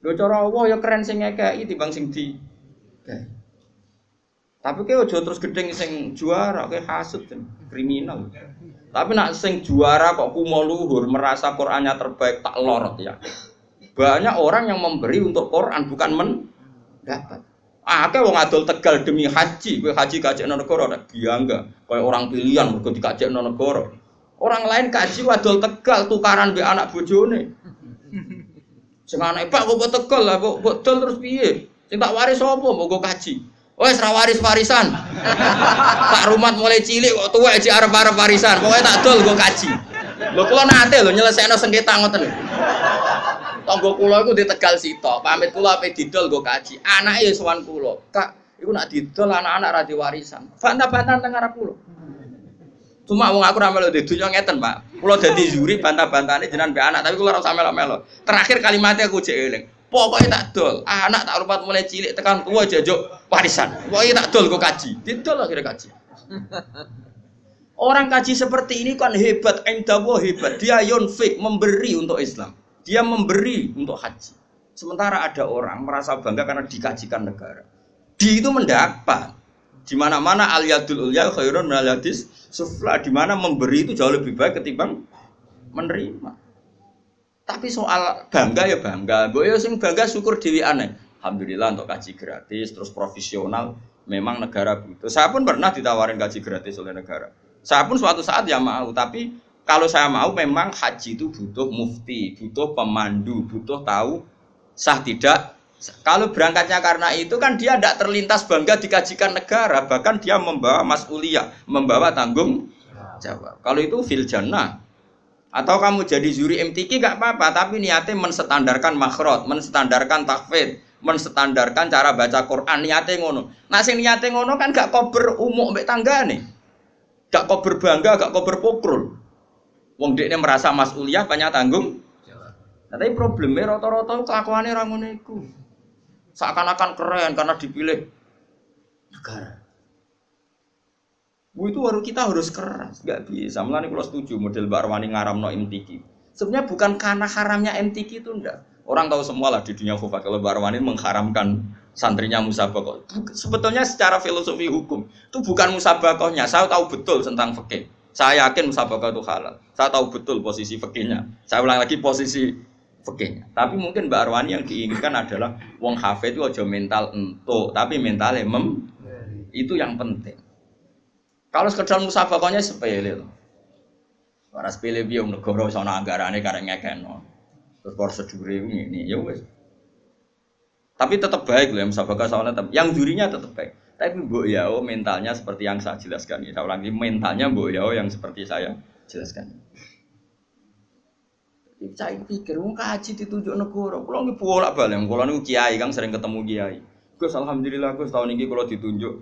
[SPEAKER 1] Lho cara Allah ya keren sing ngekeki timbang sing di. Tapi kayak ojo terus gedeng sing juara, kayak hasut kriminal. Tapi nak sing juara kok kumo luhur, merasa Qurannya terbaik tak lorot ya. Banyak orang yang memberi untuk Quran bukan mendapat. Akeh wong adol Tegal demi haji, kowe haji kajekno negara nek biyangga, koyo orang pilihan mergo dikajekno negara. Orang lain kaji wadol Tegal tukaran be anak bojone. Sing anake Pak kok Tegal lah kok bodol terus piye? Sing tak waris sapa mbok kaji? Wes ra waris warisan. tak rumat mulai cilik kok tuwek iki arep-arep warisan. Pokoke tak dol go kaji. Lho kula nate lho nyelesekno sengketa ngoten. Tonggo kula iku di Tegal Sito, pamit kula ape didol nggo kaji. Anake ya sowan kula. Kak, iku nak didol anak-anak ra warisan. Bantah-bantahan teng arep kula. Cuma wong aku ra melu di dunya ngeten, Pak. Kula dadi juri bantah-bantahane jenengan mbek anak, tapi kula ora usah melo-melo. Terakhir kalimatnya aku jek eling. Pokoknya tak dol, anak tak rupat mulai cilik tekan tua jajuk warisan. Pokoknya tak dol kok kaji, didol akhirnya kaji. *laughs* Orang kaji seperti ini kan hebat, endawo hebat. Dia yonfik memberi untuk Islam. Dia memberi untuk haji. Sementara ada orang merasa bangga karena dikajikan negara. Di itu mendapat. Di mana-mana al yadul ulya khairun min sufla. Di mana memberi itu jauh lebih baik ketimbang menerima. Tapi soal bangga ya bangga. Gue ya sing bangga syukur dewi aneh. Alhamdulillah untuk kaji gratis, terus profesional. Memang negara butuh. Saya pun pernah ditawarin kaji gratis oleh negara. Saya pun suatu saat ya mau, tapi kalau saya mau memang haji itu butuh mufti, butuh pemandu, butuh tahu sah tidak. Kalau berangkatnya karena itu kan dia tidak terlintas bangga dikajikan negara, bahkan dia membawa mas'uliyah, membawa tanggung jawab. Kalau itu fil jannah. Atau kamu jadi juri MTQ gak apa-apa, tapi niatnya menstandarkan makhrot, menstandarkan takfid, menstandarkan cara baca Quran niatnya ngono. Nah sing niatnya ngono kan gak kober umum mbek nih, Gak kober bangga, gak kober pokrol. Wong dekne merasa mas'uliyah banyak tanggung. Nah, tapi problemnya rata-rata kelakuannya orang iku. Seakan-akan keren karena dipilih negara. Bu itu baru kita harus keras, nggak bisa. Mulai kalau setuju model Mbak Arwani ngaram no MTQ. Sebenarnya bukan karena haramnya MTQ itu enggak. Orang tahu semua lah di dunia khufat kalau Mbak Arwani mengharamkan santrinya musabakoh. Sebetulnya secara filosofi hukum itu bukan musabakohnya. Saya tahu betul tentang fikih. Saya yakin musabakah itu halal. Saya tahu betul posisi fikihnya. Saya ulang lagi posisi fikihnya. Tapi mungkin Mbak Arwani yang diinginkan adalah wong hafid itu aja mental entuk, tapi mentalnya mem itu yang penting. Kalau sekedar musabakahnya sepele loh. Ora sepele wong negara iso ana anggarane karek ngekeno. Terus prosedur ini ya wes. Tapi tetap baik loh yang musabakah soalnya tetap. Yang jurinya tetap baik. Tapi Mbok Yao mentalnya seperti yang saya jelaskan. Saya ulangi, mentalnya Mbok Yao yang seperti saya jelaskan. Saya pikir, mau kaji ditunjuk negara. Kalau nggak bolak balik, kalau nih kiai kan sering ketemu kiai. Gus, alhamdulillah Gus tahun ini kalau ditunjuk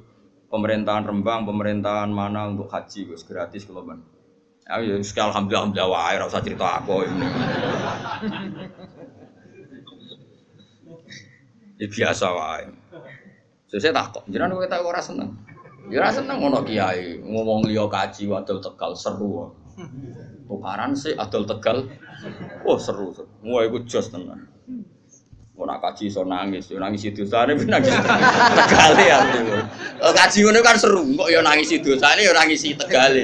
[SPEAKER 1] pemerintahan Rembang, pemerintahan mana untuk haji Gus gratis kalau ban. Ya, sekali alhamdulillah, alhamdulillah, wah, rasa cerita aku ini. ya biasa wah. Saya takut, jangan gue tak ora seneng. Ya ora seneng ngono kiai ngomong liya kaji wadul Tegal seru. Tukaran sih adol Tegal. Oh seru. Wah iku jos tenan. Mau nak kaji so nangis, yo nangis itu sana nangis tegal ya. Kaji ngono kan seru, kok yo nangis itu sana yo nangis tegal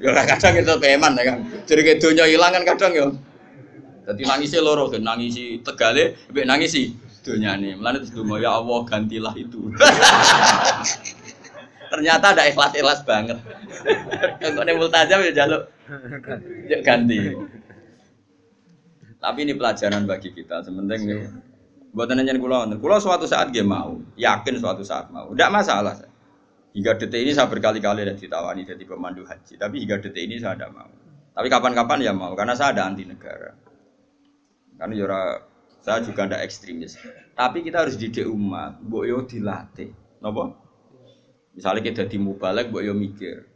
[SPEAKER 1] Ya kadang itu peman ya kan. Jadi kayak dunia hilang kan kadang ya. Jadi nangisi loro kan nangisi tegale, mbek nangisi dunia nih. Mulane terus donga ya Allah gantilah itu. *laughs* Ternyata ada ikhlas-ikhlas banget. *laughs* Kok nek multajam ya jaluk ya ganti. Tapi ini pelajaran bagi kita. Sementing nih buat nanya kulo, kulo suatu saat dia mau, yakin suatu saat mau. Tidak masalah. Hingga detik ini saya berkali-kali ada ditawani jadi pemandu haji. Tapi hingga detik ini saya tidak mau. Tapi kapan-kapan ya mau, karena saya ada anti negara. Karena yora ya saya juga ada ekstremis. Tapi kita harus didik umat, boyo dilatih. Nopo? Misalnya kita di mubalek, boyo mikir.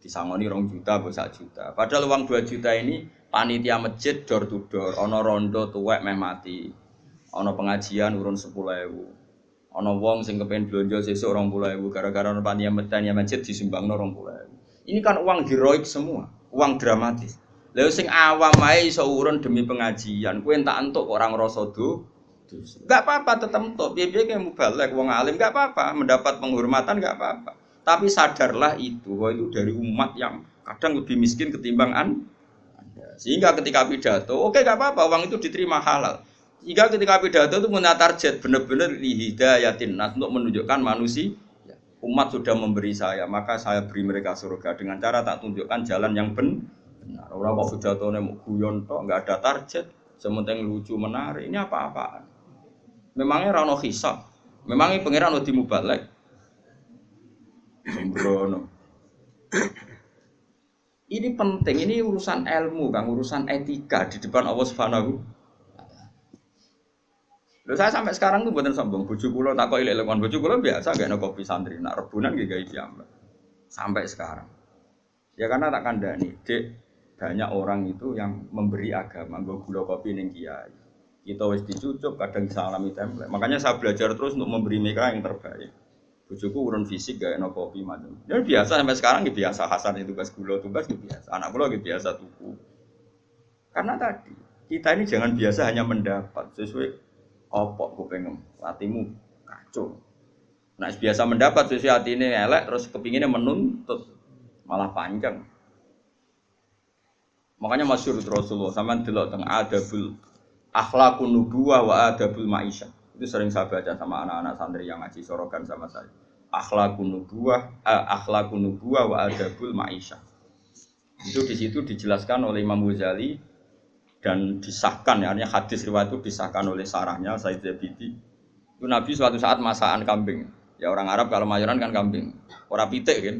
[SPEAKER 1] Disangoni rong juta, bosak juta. Padahal uang dua juta ini panitia masjid door to door, ono rondo tuwek meh mati. Ono pengajian urun sepuluh ewu Ana wong sing kepen blonjo sesuk 20.000 gara-gara ana panitia metania masjid disumbangno 20.000. Ini kan uang heroik semua, uang dramatis. Lha sing awam ae iso urun demi pengajian, kowe entak entuk orang rasa do. Enggak apa-apa tetep entuk. Piye-piye kayak mubalek wong alim enggak apa-apa, mendapat penghormatan enggak apa-apa. Tapi sadarlah itu bahwa itu dari umat yang kadang lebih miskin ketimbang Anda. Sehingga ketika pidato, oke okay, gak apa-apa, uang itu diterima halal. Jika ketika pidato itu punya target benar-benar lihidayatin nas untuk menunjukkan manusia umat sudah memberi saya maka saya beri mereka surga dengan cara tak tunjukkan jalan yang benar. Orang kok pidato mau guyon toh nggak ada target, sementing lucu menarik ini apa-apaan. Memangnya rano hisab, memangnya pangeran udah mubalek. Sembrono. Ini penting, ini urusan ilmu, kan, urusan etika di depan Allah Subhanahu Lho saya sampai sekarang tuh buatan sombong. Bojo kula tak kok ilek-ilekon bojo kula biasa gak kopi santri, nak rebunan gak gawe. Sampai sekarang. Ya karena tak kandani, Dek, banyak orang itu yang memberi agama, gue gula kopi ning kiai. Kita wis dicucuk, kadang salami template. Makanya saya belajar terus untuk memberi mereka yang terbaik. Bojoku urun fisik gak enak kopi macam. Ya biasa sampai sekarang ya biasa Hasan itu tugas gula tugas ya biasa. Anak gula ya biasa tuku. Karena tadi kita ini jangan biasa hanya mendapat sesuai opok kupengem, hatimu kacau. Nah, biasa mendapat sesuai hati ini elek, terus kepinginnya menuntut, malah panjang. Makanya masyur Rasulullah sama delok teng adabul akhlakun nubuwah wa adabul maisha. Itu sering saya baca sama anak-anak santri yang ngaji sorokan sama saya. Akhlakun nubuwah, eh, akhlakun nubuwah wa adabul maisha. Itu di situ dijelaskan oleh Imam Ghazali dan disahkan ya artinya hadis riwayat itu disahkan oleh sarahnya Said Zabidi. Itu Nabi suatu saat masakan kambing. Ya orang Arab kalau mayoran kan kambing. Orang pitik kan?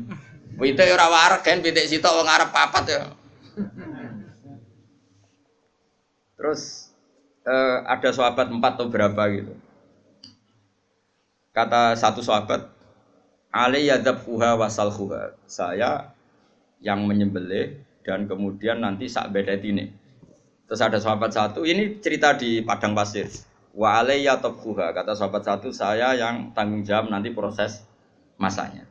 [SPEAKER 1] Pitik orang warak kan? Pitik situ orang Arab papat ya. Terus eh, ada sahabat empat atau berapa gitu kata satu sahabat Ali yadabhuha wasalhuha saya yang menyembelih dan kemudian nanti sak bedet ini Terus ada sahabat satu, ini cerita di padang pasir. Wa alayya tabkhuha, kata sahabat satu, saya yang tanggung jawab nanti proses masanya.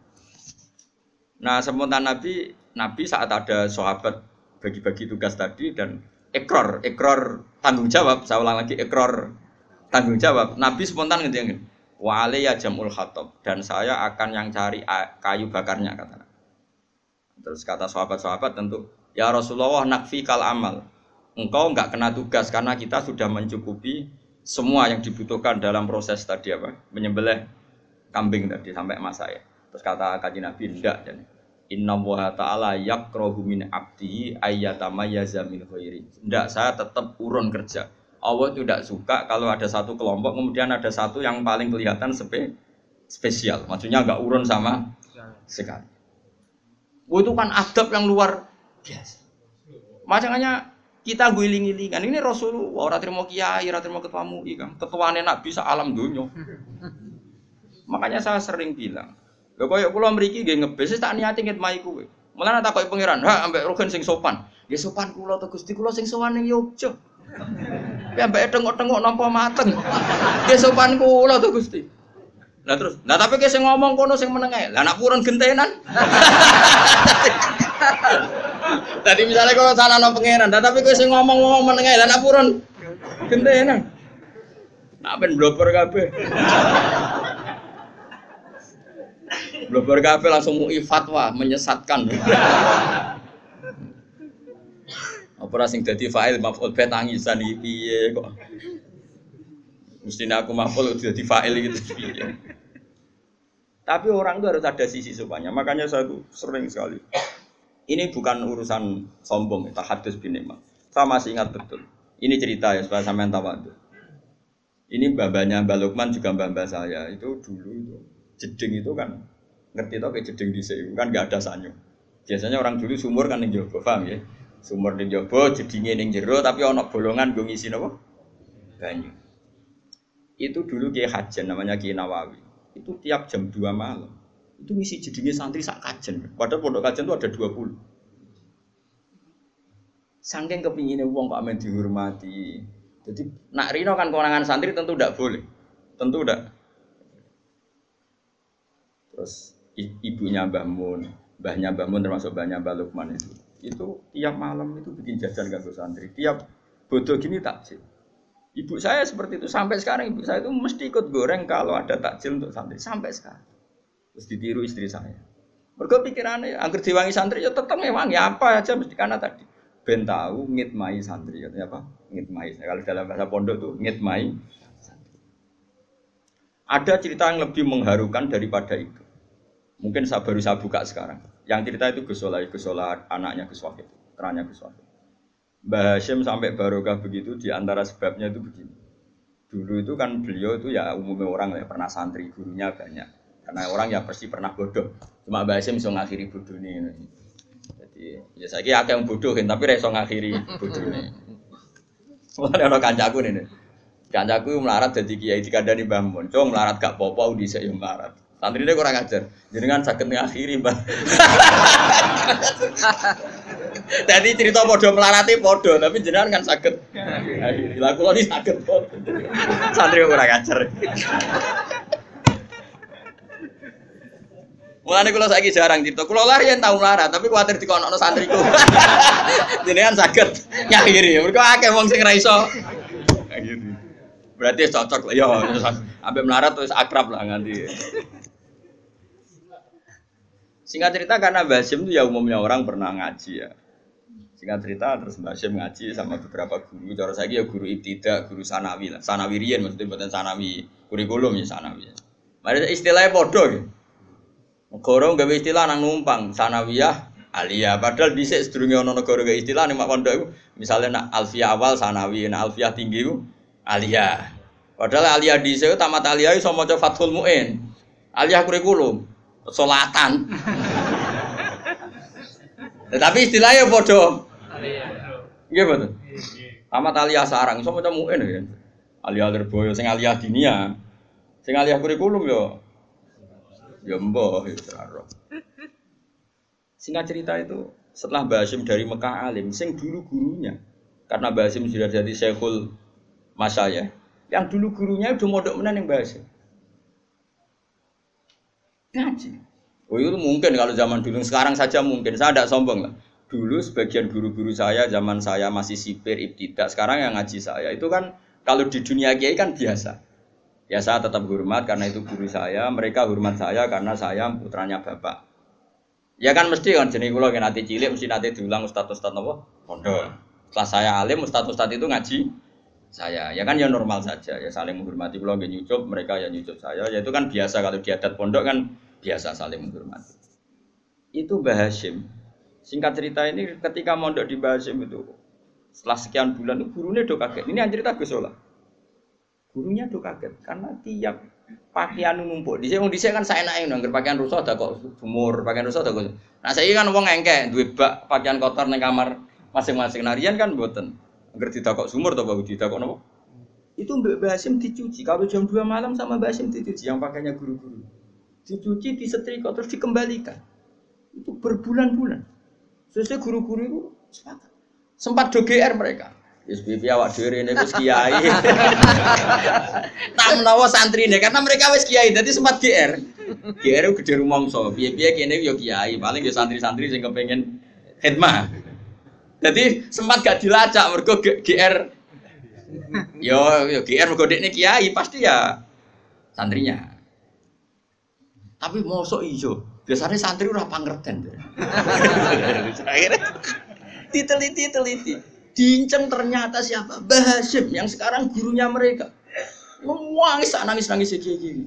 [SPEAKER 1] Nah, sementara Nabi, Nabi saat ada sahabat bagi-bagi tugas tadi dan ekor, ekor tanggung jawab, saya ulang lagi, ekor tanggung jawab. Nabi spontan ngediangin, wa alayya jamul khatab dan saya akan yang cari kayu bakarnya kata. Terus kata sahabat-sahabat tentu, ya Rasulullah nakfi kal amal engkau nggak kena tugas karena kita sudah mencukupi semua yang dibutuhkan dalam proses tadi apa menyembelih kambing tadi sampai masa ya terus kata kaji nabi tidak dan Inna wa ta'ala yakrohu min abdi ayyatama yazamin khairi. Tidak, saya tetap urun kerja. Allah tidak suka kalau ada satu kelompok, kemudian ada satu yang paling kelihatan spe, spesial. Maksudnya nggak urun sama sekali. Itu kan adab yang luar biasa. Makanya kita guling-gilingan ini Rasulullah orang terima kiai orang terima ketua MUI kan ketuanya nak bisa alam dunia makanya saya sering bilang lo kaya pulau meriki gak ngebes tak niati nget mai kue malah tak kaya pangeran ha ambek rogen sing sopan ya sopan kulo tuh gusti kulo sing sopan yang yogyo ya ambek tengok-tengok nopo mateng ya sopan kulo tuh gusti Nah terus, nah tapi kayak ngomong kono sing menengah, lah nak purun gentenan. *laughs* Tadi misalnya kalau sana no pangeran, tapi kau sing ngomong-ngomong menengah lah nak purun gentenan. Nak ben blober kabeh. *laughs* blober kabeh langsung mau fatwa menyesatkan. *laughs* Apa sing dadi fa'il maf'ul be tangisan iki piye kok. Mestinya aku maf'ul dadi fa'il gitu piye. Tapi orang itu harus ada sisi supaya. Makanya saya tuh sering sekali. Ini bukan urusan sombong, hadis bin Saya masih ingat betul. Ini cerita ya supaya sampean tahu. Ini babanya Mbak Lukman juga mbak saya itu dulu itu jeding itu kan ngerti tau kayak jeding di kan nggak ada sanyo. Biasanya orang dulu sumur kan yang jowo, paham ya? Sumur yang jowo, jedingnya yang jero, tapi ono bolongan gue ngisi nopo banyu. Itu dulu kayak hajan namanya Kiai Nawawi. Itu tiap jam 2 malam itu ngisi jedingnya santri sak kajen. Padahal pondok kajen itu ada 20. Sangking kepinginnya uang kok amen dihormati, jadi nak Rino kan kewenangan santri tentu tidak boleh, tentu tidak. Terus ibunya Mbah Mun, mbahnya Mbah Mun termasuk mbahnya Mbah Lukman itu, itu tiap malam itu bikin jajan gak santri, tiap bodoh gini takjil. Ibu saya seperti itu. Sampai sekarang ibu saya itu mesti ikut goreng kalau ada takjil untuk santri. Sampai sekarang. Terus ditiru istri saya. Mereka pikirannya, agar diwangi santri ya tetap memang ya apa aja mesti karena tadi. Ben tahu ngitmai santri. Katanya apa? Ngitmai. Kalau dalam bahasa pondok tuh ngitmai ada cerita yang lebih mengharukan daripada itu. Mungkin saya baru saya buka sekarang yang cerita itu Gusola Gusola anaknya Gus Wahid kerannya Gus Wahid Mbah Hashim sampai barokah begitu di antara sebabnya itu begini dulu itu kan beliau itu ya umumnya orang ya pernah santri gurunya banyak karena orang ya pasti pernah bodoh cuma Mbah Hashim bisa ngakhiri bodoh ini Iya, ya saya kira yang bodoh kan, tapi reso ngakhiri bodoh ini. Mulane ana kancaku nih. Kancaku melarat jadi kiai dikandani Mbah Mun. Melarat gak apa-apa di saya melarat. Santri dia kurang ajar. Jenengan sakit ngakhiri, Mbah. *laughs* Jadi cerita podo melarati podo, tapi jenengan kan sakit. Lah kula ini sakit. Santri kurang ajar. Mulane kula saiki jarang cerita. Kula lah yen tau melarat, tapi kuwatir dikonokno santriku. *laughs* Jenengan saged nyakhiri. Mergo akeh wong sing ra iso. Berarti cocok lah ya. Ambek melarat terus akrab lah nganti. Singkat cerita karena Basim itu ya umumnya orang pernah ngaji ya. Singkat cerita terus Basim ngaji sama beberapa guru. Cara saya ya guru ibtidak, guru sanawi lah. Sanawi rian maksudnya buatan sanawi kurikulum ya sanawi. Mari istilahnya bodoh ya. Negara gawe istilah nang numpang sanawiyah aliyah. Padahal dhisik sedurunge ana negara gawe istilah ning mak pondok misale nak alfiyah awal sanawi, nak alfiyah tinggi iku aliyah. Padahal aliyah dhisik tamat aliyah iso maca Fathul Muin. Aliyah kurikulum, salatan. *laughs* Tetapi istilahnya. Aliyah. Nggih betul. Tamat aliyah sarang iso maca Muin ya. Aliyah Lirboyo sing aliyah dinia. Sing aliyah kurikulum yo Ya mbah ya Singkat cerita itu setelah Basim dari Mekah alim, sing dulu gurunya karena Basim sudah jadi syekhul masaya, yang dulu gurunya udah modok menan yang Basim. Ngaji. Oh itu mungkin kalau zaman dulu, sekarang saja mungkin. Saya tidak sombong lah. Dulu sebagian guru-guru saya zaman saya masih sipir, ibtidak, sekarang yang ngaji saya itu kan kalau di dunia kiai kan biasa. Ya saya tetap hormat karena itu guru saya, mereka hormat saya karena saya putranya bapak. Ya kan mesti kan jenis kan nanti cilik mesti nanti diulang ustadz ustadz apa? Pondok. Setelah saya alim ustadz ustadz itu ngaji saya. Ya kan ya normal saja ya saling menghormati kulo gak nyucup, mereka ya nyucup saya. Ya itu kan biasa kalau di adat pondok kan biasa saling menghormati. Itu Mbah Hashim. Singkat cerita ini ketika mondok di Mbah Hashim itu setelah sekian bulan itu gurunya do kaget. Ini yang cerita Gus Gurunya tuh kaget karena tiap pakaian numpuk. Di sini di kan saya naik nggak pakaian rusak ada kok sumur, pakaian rusak ada kok. Nah saya kan uang engke, dua bak pakaian kotor neng kamar masing-masing narian kan buatan. Agar tidak kok sumur atau bagus tidak kok nopo. Itu Mbak Basim dicuci. Kalau jam 2 malam sama Basim dicuci yang pakainya guru-guru. Dicuci, disetrika terus dikembalikan. Itu berbulan-bulan. Sesuai guru-guru itu sepakat. Sempat do GR mereka. Wis piye awak dhewe rene wis kiai. *laughs* Tak menawa santrine karena mereka wis kiai dadi sempat GR. GR gede rumangsa. Piye-piye kene yo kiai, paling yo santri-santri sing kepengin khidmah. Jadi sempat gak dilacak mergo GR yo yo GR mergo dekne kiai pasti ya santrinya. Tapi mosok iso. Biasanya santri ora pangerten. *laughs* Akhirnya diteliti-teliti. Dinceng ternyata siapa? Mbah Hasim yang sekarang gurunya mereka. Nangis nangis nangis kayak gini.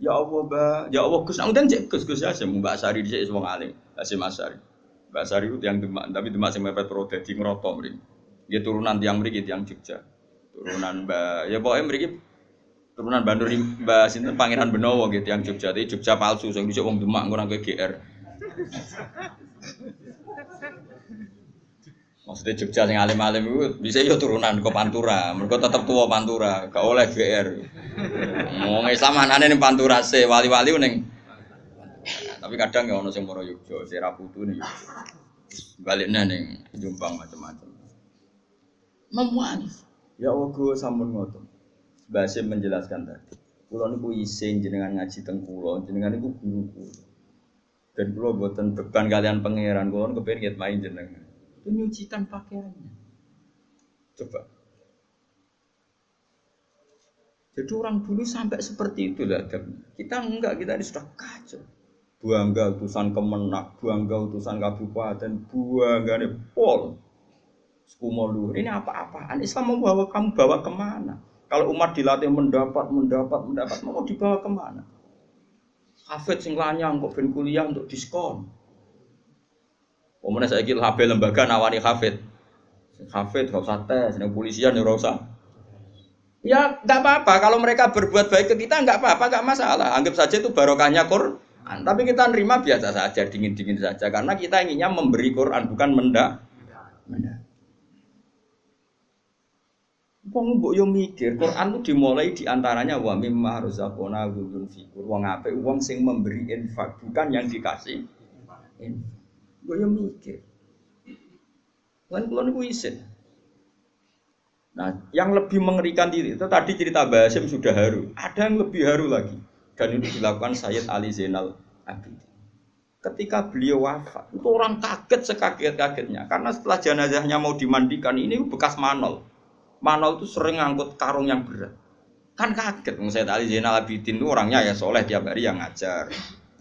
[SPEAKER 1] Ya Allah. Ya Allah, Gus. Nang cek Gus Gus Hasim Mbak Sari dhisik wong alim. Hasim Asari. Mbak Sari itu yang demak, tapi demak sing mepet pro dadi ngroto mriki. Dia turunan tiang mriki tiang Jogja. Turunan Mbak ya pokoknya mriki turunan Bandur Mbak sinten Pangeran Benowo gitu yang Jogja. Tapi Jogja palsu sing dhisik wong Demak ngono GR. Maksudnya Jogja sing alim-alim itu bisa yo turunan ke Pantura. Mereka tetap tua Pantura, gak oleh GR. Mau Islam anane ning Pantura se wali-wali ning tapi kadang ya ono sing moro Yogya, sira putu ning Baliknya ning Jombang macam-macam. Memuani. Ya Allah gue sampun ngoten. Basim menjelaskan tadi. Kulo niku isin jenengan ngaji teng kulo, jenengan niku guru kulo. Dan kulo boten beban kalian pangeran, kulo kepengin main jenengan menyucikan pakaiannya. Coba. Jadi orang dulu sampai seperti itu lah. Kita enggak, kita ini sudah kacau. Buangga utusan kemenak, buangga utusan kabupaten, buangga ini pol. Skumolu. Ini apa-apaan? Islam mau bawa kamu bawa ke mana? Kalau umat dilatih mendapat, mendapat, mendapat, mau dibawa ke mana? Hafid sing lanyang kok ben kuliah untuk diskon. Kemudian saya kira HP lembaga nawani hafid. Hafid gak usah tes, yang polisian ya usah. Ya nggak apa-apa kalau mereka berbuat baik ke kita nggak apa-apa nggak masalah. Anggap saja itu barokahnya Quran. Tapi kita nerima biasa saja, dingin-dingin saja karena kita inginnya memberi Quran bukan menda. Menda. Wong mbok yo mikir, Quran itu dimulai di antaranya wa mimma razaqna ghulun fikur. Wong apik wong sing memberi infak, bukan yang dikasih. Gue yang mikir. Kan kulon niku isin. Nah, yang lebih mengerikan diri itu tadi cerita Basim sudah haru. Ada yang lebih haru lagi. Dan itu dilakukan Sayyid Ali Zainal Abidin. Ketika beliau wafat, itu orang kaget sekaget-kagetnya. Karena setelah jenazahnya mau dimandikan, ini bekas manol. Manol itu sering ngangkut karung yang berat. Kan kaget. Sayyid Ali Zainal Abidin itu orangnya ya soleh tiap hari yang ngajar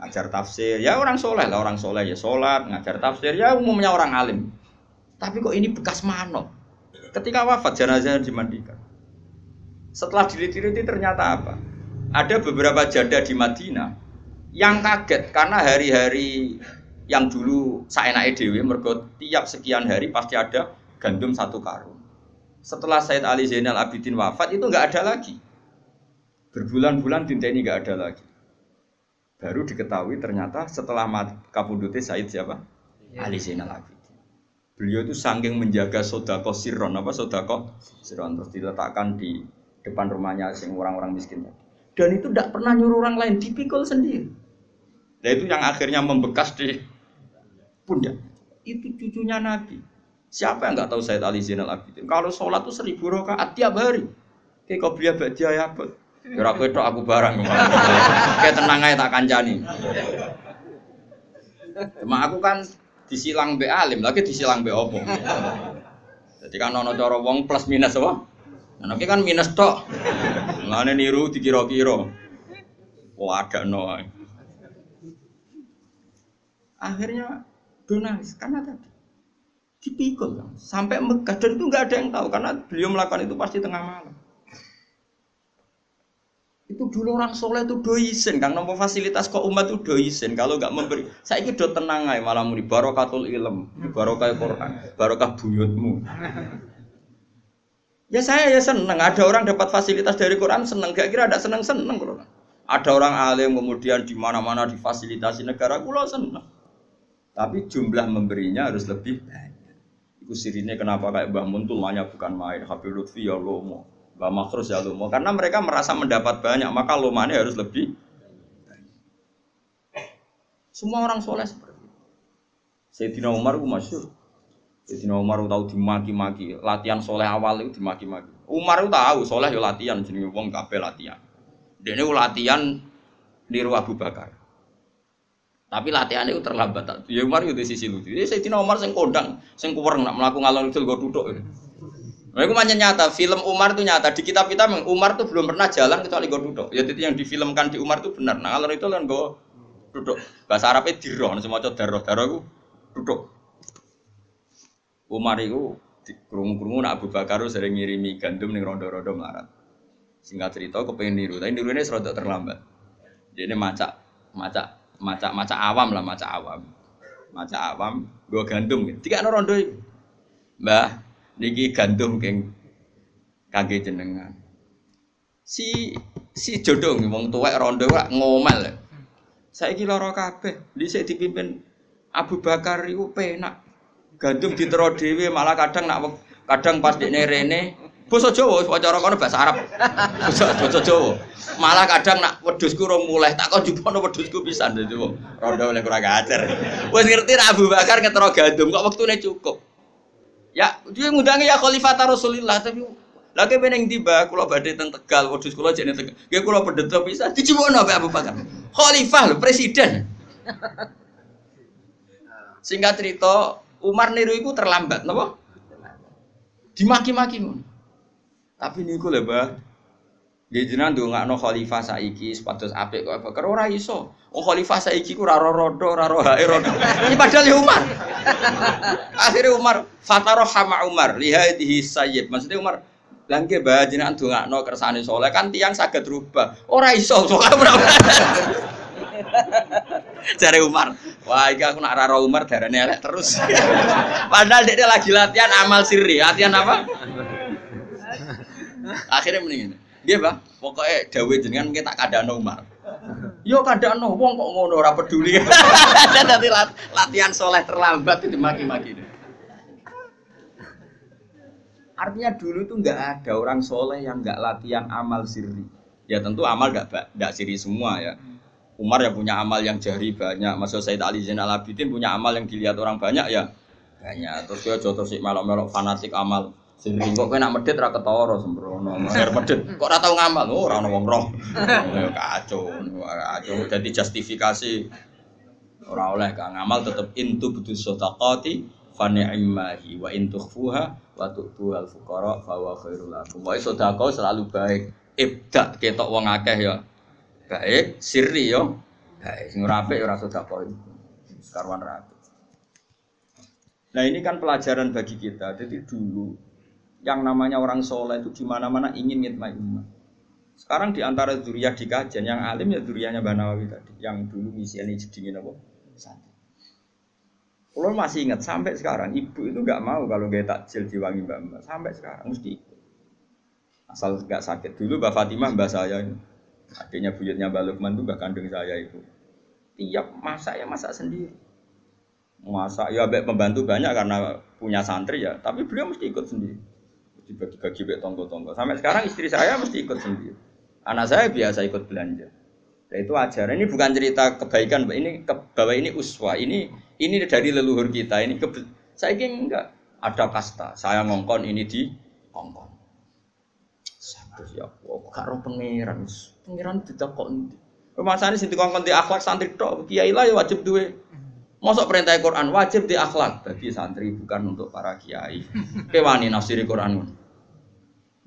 [SPEAKER 1] ngajar tafsir ya orang soleh lah orang soleh ya sholat ngajar tafsir ya umumnya orang alim tapi kok ini bekas mano ketika wafat jenazah dimandikan setelah diliti-liti ternyata apa ada beberapa janda di Madinah yang kaget karena hari-hari yang dulu saya naik dewi mergo tiap sekian hari pasti ada gandum satu karung setelah Said Ali Zainal Abidin wafat itu nggak ada lagi berbulan-bulan tinta ini nggak ada lagi baru diketahui ternyata setelah kapundute Said siapa? Ya. Ali Zainal Abidin. Beliau itu saking menjaga sodako sirron apa sodako sirron terus diletakkan di depan rumahnya sing orang-orang miskin Dan itu tidak pernah nyuruh orang lain, dipikul sendiri. Dan itu yang akhirnya membekas di pundak. Itu cucunya Nabi. Siapa yang nggak tahu Said Ali Zainal Abidin? Kalau sholat itu seribu rakaat tiap hari. Kayak kau beli baca ya, Kira kowe tok aku barang. Kayak tenang aja tak kancani. Cuma aku kan disilang be alim, lagi disilang be opo. Jadi kan ono cara wong plus minus apa? Nah, kan minus tok. Ngene niru dikira-kira. Oh ada no. Akhirnya donalis karena tadi dipikul sampai Mekah dan itu nggak ada yang tahu karena beliau melakukan itu pasti tengah malam. Itu dulu orang soleh itu doisen, kan nomor fasilitas kok umat itu doisen. Kalau nggak memberi, saya ini do tenang aja malah muni barokatul ilm, barokah Quran, barokah buyutmu. Ya saya ya seneng, ada orang dapat fasilitas dari Quran seneng, gak kira ada seneng seneng. Ada orang alim kemudian di mana-mana difasilitasi negara, kulo seneng. Tapi jumlah memberinya harus lebih banyak. Itu sirinya kenapa kayak Mbah tuh bukan main, Habib Lutfi ya lomo. Mbak Makhrus ya lumo karena mereka merasa mendapat banyak maka lumane harus lebih semua orang soleh seperti itu Sayyidina Umar itu masyur Sayyidina Umar itu tahu dimaki-maki latihan soleh awal itu dimaki-maki Umar itu tahu soleh ya latihan jadi wong kabeh latihan dia ini latihan niru Abu Bakar tapi latihan itu terlambat ya Umar itu di sisi lucu jadi Sayyidina Umar sing kondang sing kuwereng nak melakukan ngalor itu gue duduk Nah, itu macam nyata. Film Umar itu nyata. Di kitab kita Umar itu belum pernah jalan kecuali gue duduk. Ya itu yang difilmkan di Umar itu benar. Nah kalau itu kan gue duduk. Bahasa Arabnya diroh. Semua cowok daroh daroh itu duduk. Umar itu Krungu-krungu nak Abu Bakar sering ngirimi gandum ning rondo-rondo melarat. Singkat cerita kepengen niru, tapi nirunya serodok terlambat. Jadi macak, macak, macak, macak awam lah, macak awam. Macak awam, gua gandum. Tiga no rondo itu. Mbah, niki gandum keng kage jenengan. Si si jodoh wong tuwek rondo wak ngomel. Saiki lara kabeh. Dhisik dipimpin Abu Bakar iku penak. Gandum ditero dhewe malah kadang nak kadang pas dekne rene basa Jawa cara kono bahasa Arab. Basa Jawa. Malah kadang nak wedhusku rong mulai tak kon jupono wedhusku pisan dadi wong rondo oleh kurang ajar. Wis ngerti nak Abu Bakar ngetero gandum kok wektune cukup. Ya, dia ngundangi ya Khalifah Rasulillah tapi lagi beneng tiba, kalau badai teng Tegal, wedhus kula jane Tegal. Nggih kula pedhet bisa dijuwono Pak Abu Bakar. Khalifah lho, presiden. *laughs* Singkat cerita, Umar niru iku terlambat, napa? Dimaki-maki ngono. Tapi niku lho, Mbah. Nggih jenengan ndongakno khalifah saiki sepados apik kok Bakar ora iso. Wong khalifah saiki ku ora rodo, ora hae rodo. Ini padahal ya Umar. Akhirnya Umar fataro hama Umar lihadihi sayyid. Maksudnya Umar Langke bah jenengan ndongakno kersane soleh kan tiang saged rubah. Ora iso soalnya ora. *laughs* Cari Umar, wah iki aku nak raro Umar darane elek terus. *laughs* Padahal dia lagi latihan amal sirri, latihan apa? *laughs* Akhirnya mendingin. Dia bang, pokoknya Dawe jenengan mungkin tak kadano Umar. Yo kadano, wong kok ngono ora peduli. Dadi latihan soleh terlambat itu maki-maki. Artinya dulu itu nggak ada orang soleh yang nggak latihan amal sirri. Ya tentu amal nggak nggak sirri semua ya. Umar ya punya amal yang jari banyak, Mas Said Ali Zainal Abidin punya amal yang dilihat orang banyak ya banyak. Terus dia jodoh sih melok-melok fanatik amal. Sering kok kena medit ra ketara sembrono. Mer medit kok ora tau ngamal. Oh ora ono wong roh. *laughs* Ya kacau, kacau. Jadi justifikasi ora oleh kang ngamal tetep intu butuh sedaqati fa ni'mahi wa in tukhfuha wa tu'tu al fuqara fa wa khairul lakum. Wa sedekah selalu baik. Ibda ketok wong akeh ya baik, sirri yo baik. Sing ora apik ora sedekah. Sekarwan rapi. Nah ini kan pelajaran bagi kita. Jadi dulu yang namanya orang soleh itu di mana-mana ingin ngitmai umat. Sekarang di antara zuriyah di kajian yang alim ya zuriyahnya Banawawi tadi, yang dulu misiannya jedingin apa? Santri. Kalau masih ingat sampai sekarang ibu itu nggak mau kalau gak takjil diwangi mbak mbak sampai sekarang mesti ikut. Asal nggak sakit dulu mbak Fatimah mbak saya ini adiknya buyutnya mbak Lukman itu mbak kandung saya itu. Tiap masak ya masak sendiri. Masak ya baik pembantu banyak karena punya santri ya tapi beliau mesti ikut sendiri. Dibagi-bagi baik tonggo-tonggo. Sampai sekarang istri saya mesti ikut sendiri. Anak saya biasa ikut belanja. Nah, itu ajaran. Ini bukan cerita kebaikan ini ke, bahwa ini uswa. Ini ini dari leluhur kita. Ini ke, saya ingin enggak. Ada kasta saya ngongkon ini di ngongkon satu ya Allah karo pangeran pangeran tidak kok Masane sing dikongkon di akhlak santri tok, kiai lah ya wajib duwe Masuk perintah Quran wajib di akhlak bagi santri bukan untuk para kiai. *laughs* Kewani nafsiri Quran.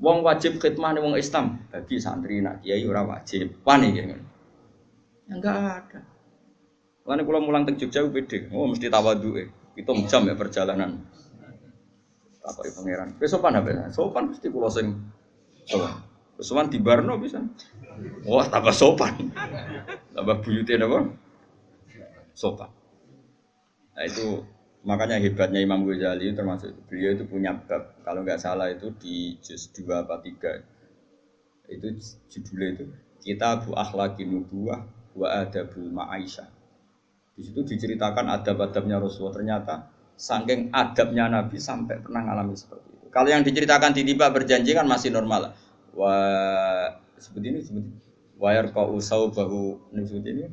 [SPEAKER 1] Wong wajib khidmah wong Islam bagi santri nak kiai ora wajib. Wani gitu. Ya enggak ada. Lalu kalau mulang teng Jogja beda. Oh mesti tawadu eh. Itu jam ya perjalanan. Apa ya pangeran? Besopan apa? Sopan mesti kulo sing sopan. Sopan di Barno bisa. Wah tambah sopan. Tambah buyutnya apa? Sopan. Nah itu makanya hebatnya Imam Ghazali termasuk beliau itu punya bab kalau nggak salah itu di juz 2 apa 3 itu judulnya itu kita bu akhlaki nubuah wa adabul ma'aisyah di situ diceritakan adab-adabnya Rasulullah ternyata saking adabnya Nabi sampai pernah ngalami seperti itu kalau yang diceritakan di tiba berjanji kan masih normal wa seperti ini seperti wayar kau usau bahu ini seperti ini.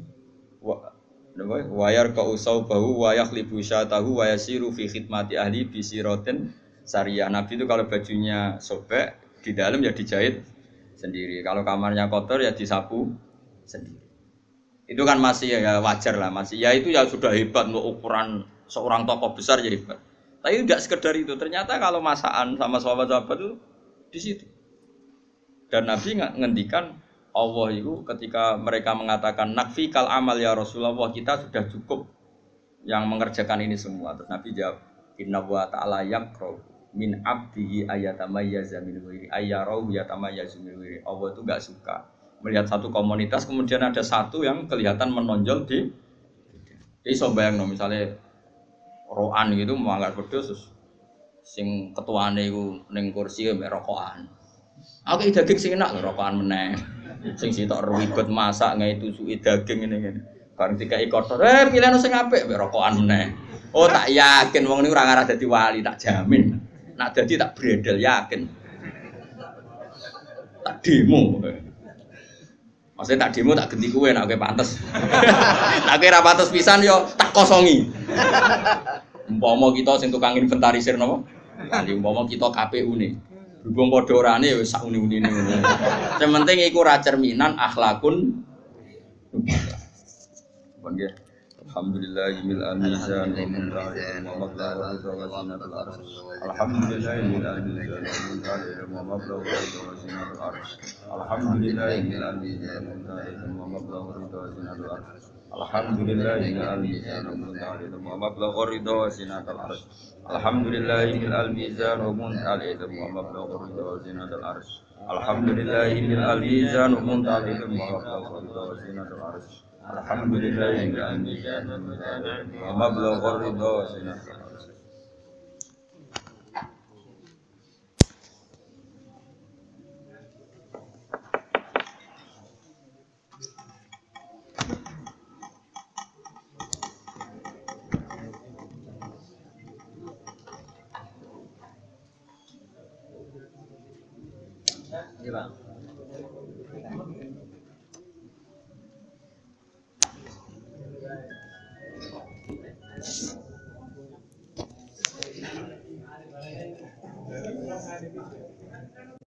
[SPEAKER 1] Wayar ka usau bahu wayak libu syatahu wayasiru fi khidmati ahli bisiroten syariah nabi itu kalau bajunya sobek di dalam ya dijahit sendiri. Kalau kamarnya kotor ya disapu sendiri. Itu kan masih ya wajar lah masih. Ya itu ya sudah hebat untuk ukuran seorang tokoh besar ya hebat. Tapi tidak sekedar itu ternyata kalau masakan sama sahabat-sahabat itu di situ dan Nabi ngendikan Allah itu ketika mereka mengatakan nakfi kal amal ya Rasulullah kita sudah cukup yang mengerjakan ini semua. Terus Nabi jawab Inna wa ta'ala yakro min abdihi ayatamayyaza min ghairi ayyarau yatamayyazu min ghairi. Allah itu nggak suka melihat satu komunitas kemudian ada satu yang kelihatan menonjol di jadi so no, misalnya roan gitu wedhus terus sing ketuane iku ning kursi mbek rokokan. Aku daging sing enak rokokan meneh. Sing sitok ribet masak ngai tusuki daging ngene ngene. Bareng dikai kotor, eh pilihno sing apik rokokan meneh. Oh tak yakin wong niku ora ngarah dadi wali tak jamin. Nak dadi tak bredel yakin. Tak demo. Maksudnya tak demo tak ganti kue nak kue pantes. *laughs* tak kira pantes pisan yo tak kosongi. Umpama kita sing tukang inventarisir napa? Nanti umpama kita KPU nih. Berhubung padha orane wis sak uni-unine. Sing penting iku cerminan akhlakun. Alhamdulillah. Alhamdulillah. Alhamdulillah mil al-mizan wa min wa mabda wa ridha wa zinatul arsh. Alhamdulillah mil al-mizan wa min wa mabda wa ridha wa zinatul arsh. Alhamdulillah mil al-mizan wa min wa mabda wa ridha wa zinatul arsh. Alhamdulillah wa mablagh ridha wa zinatul arsh.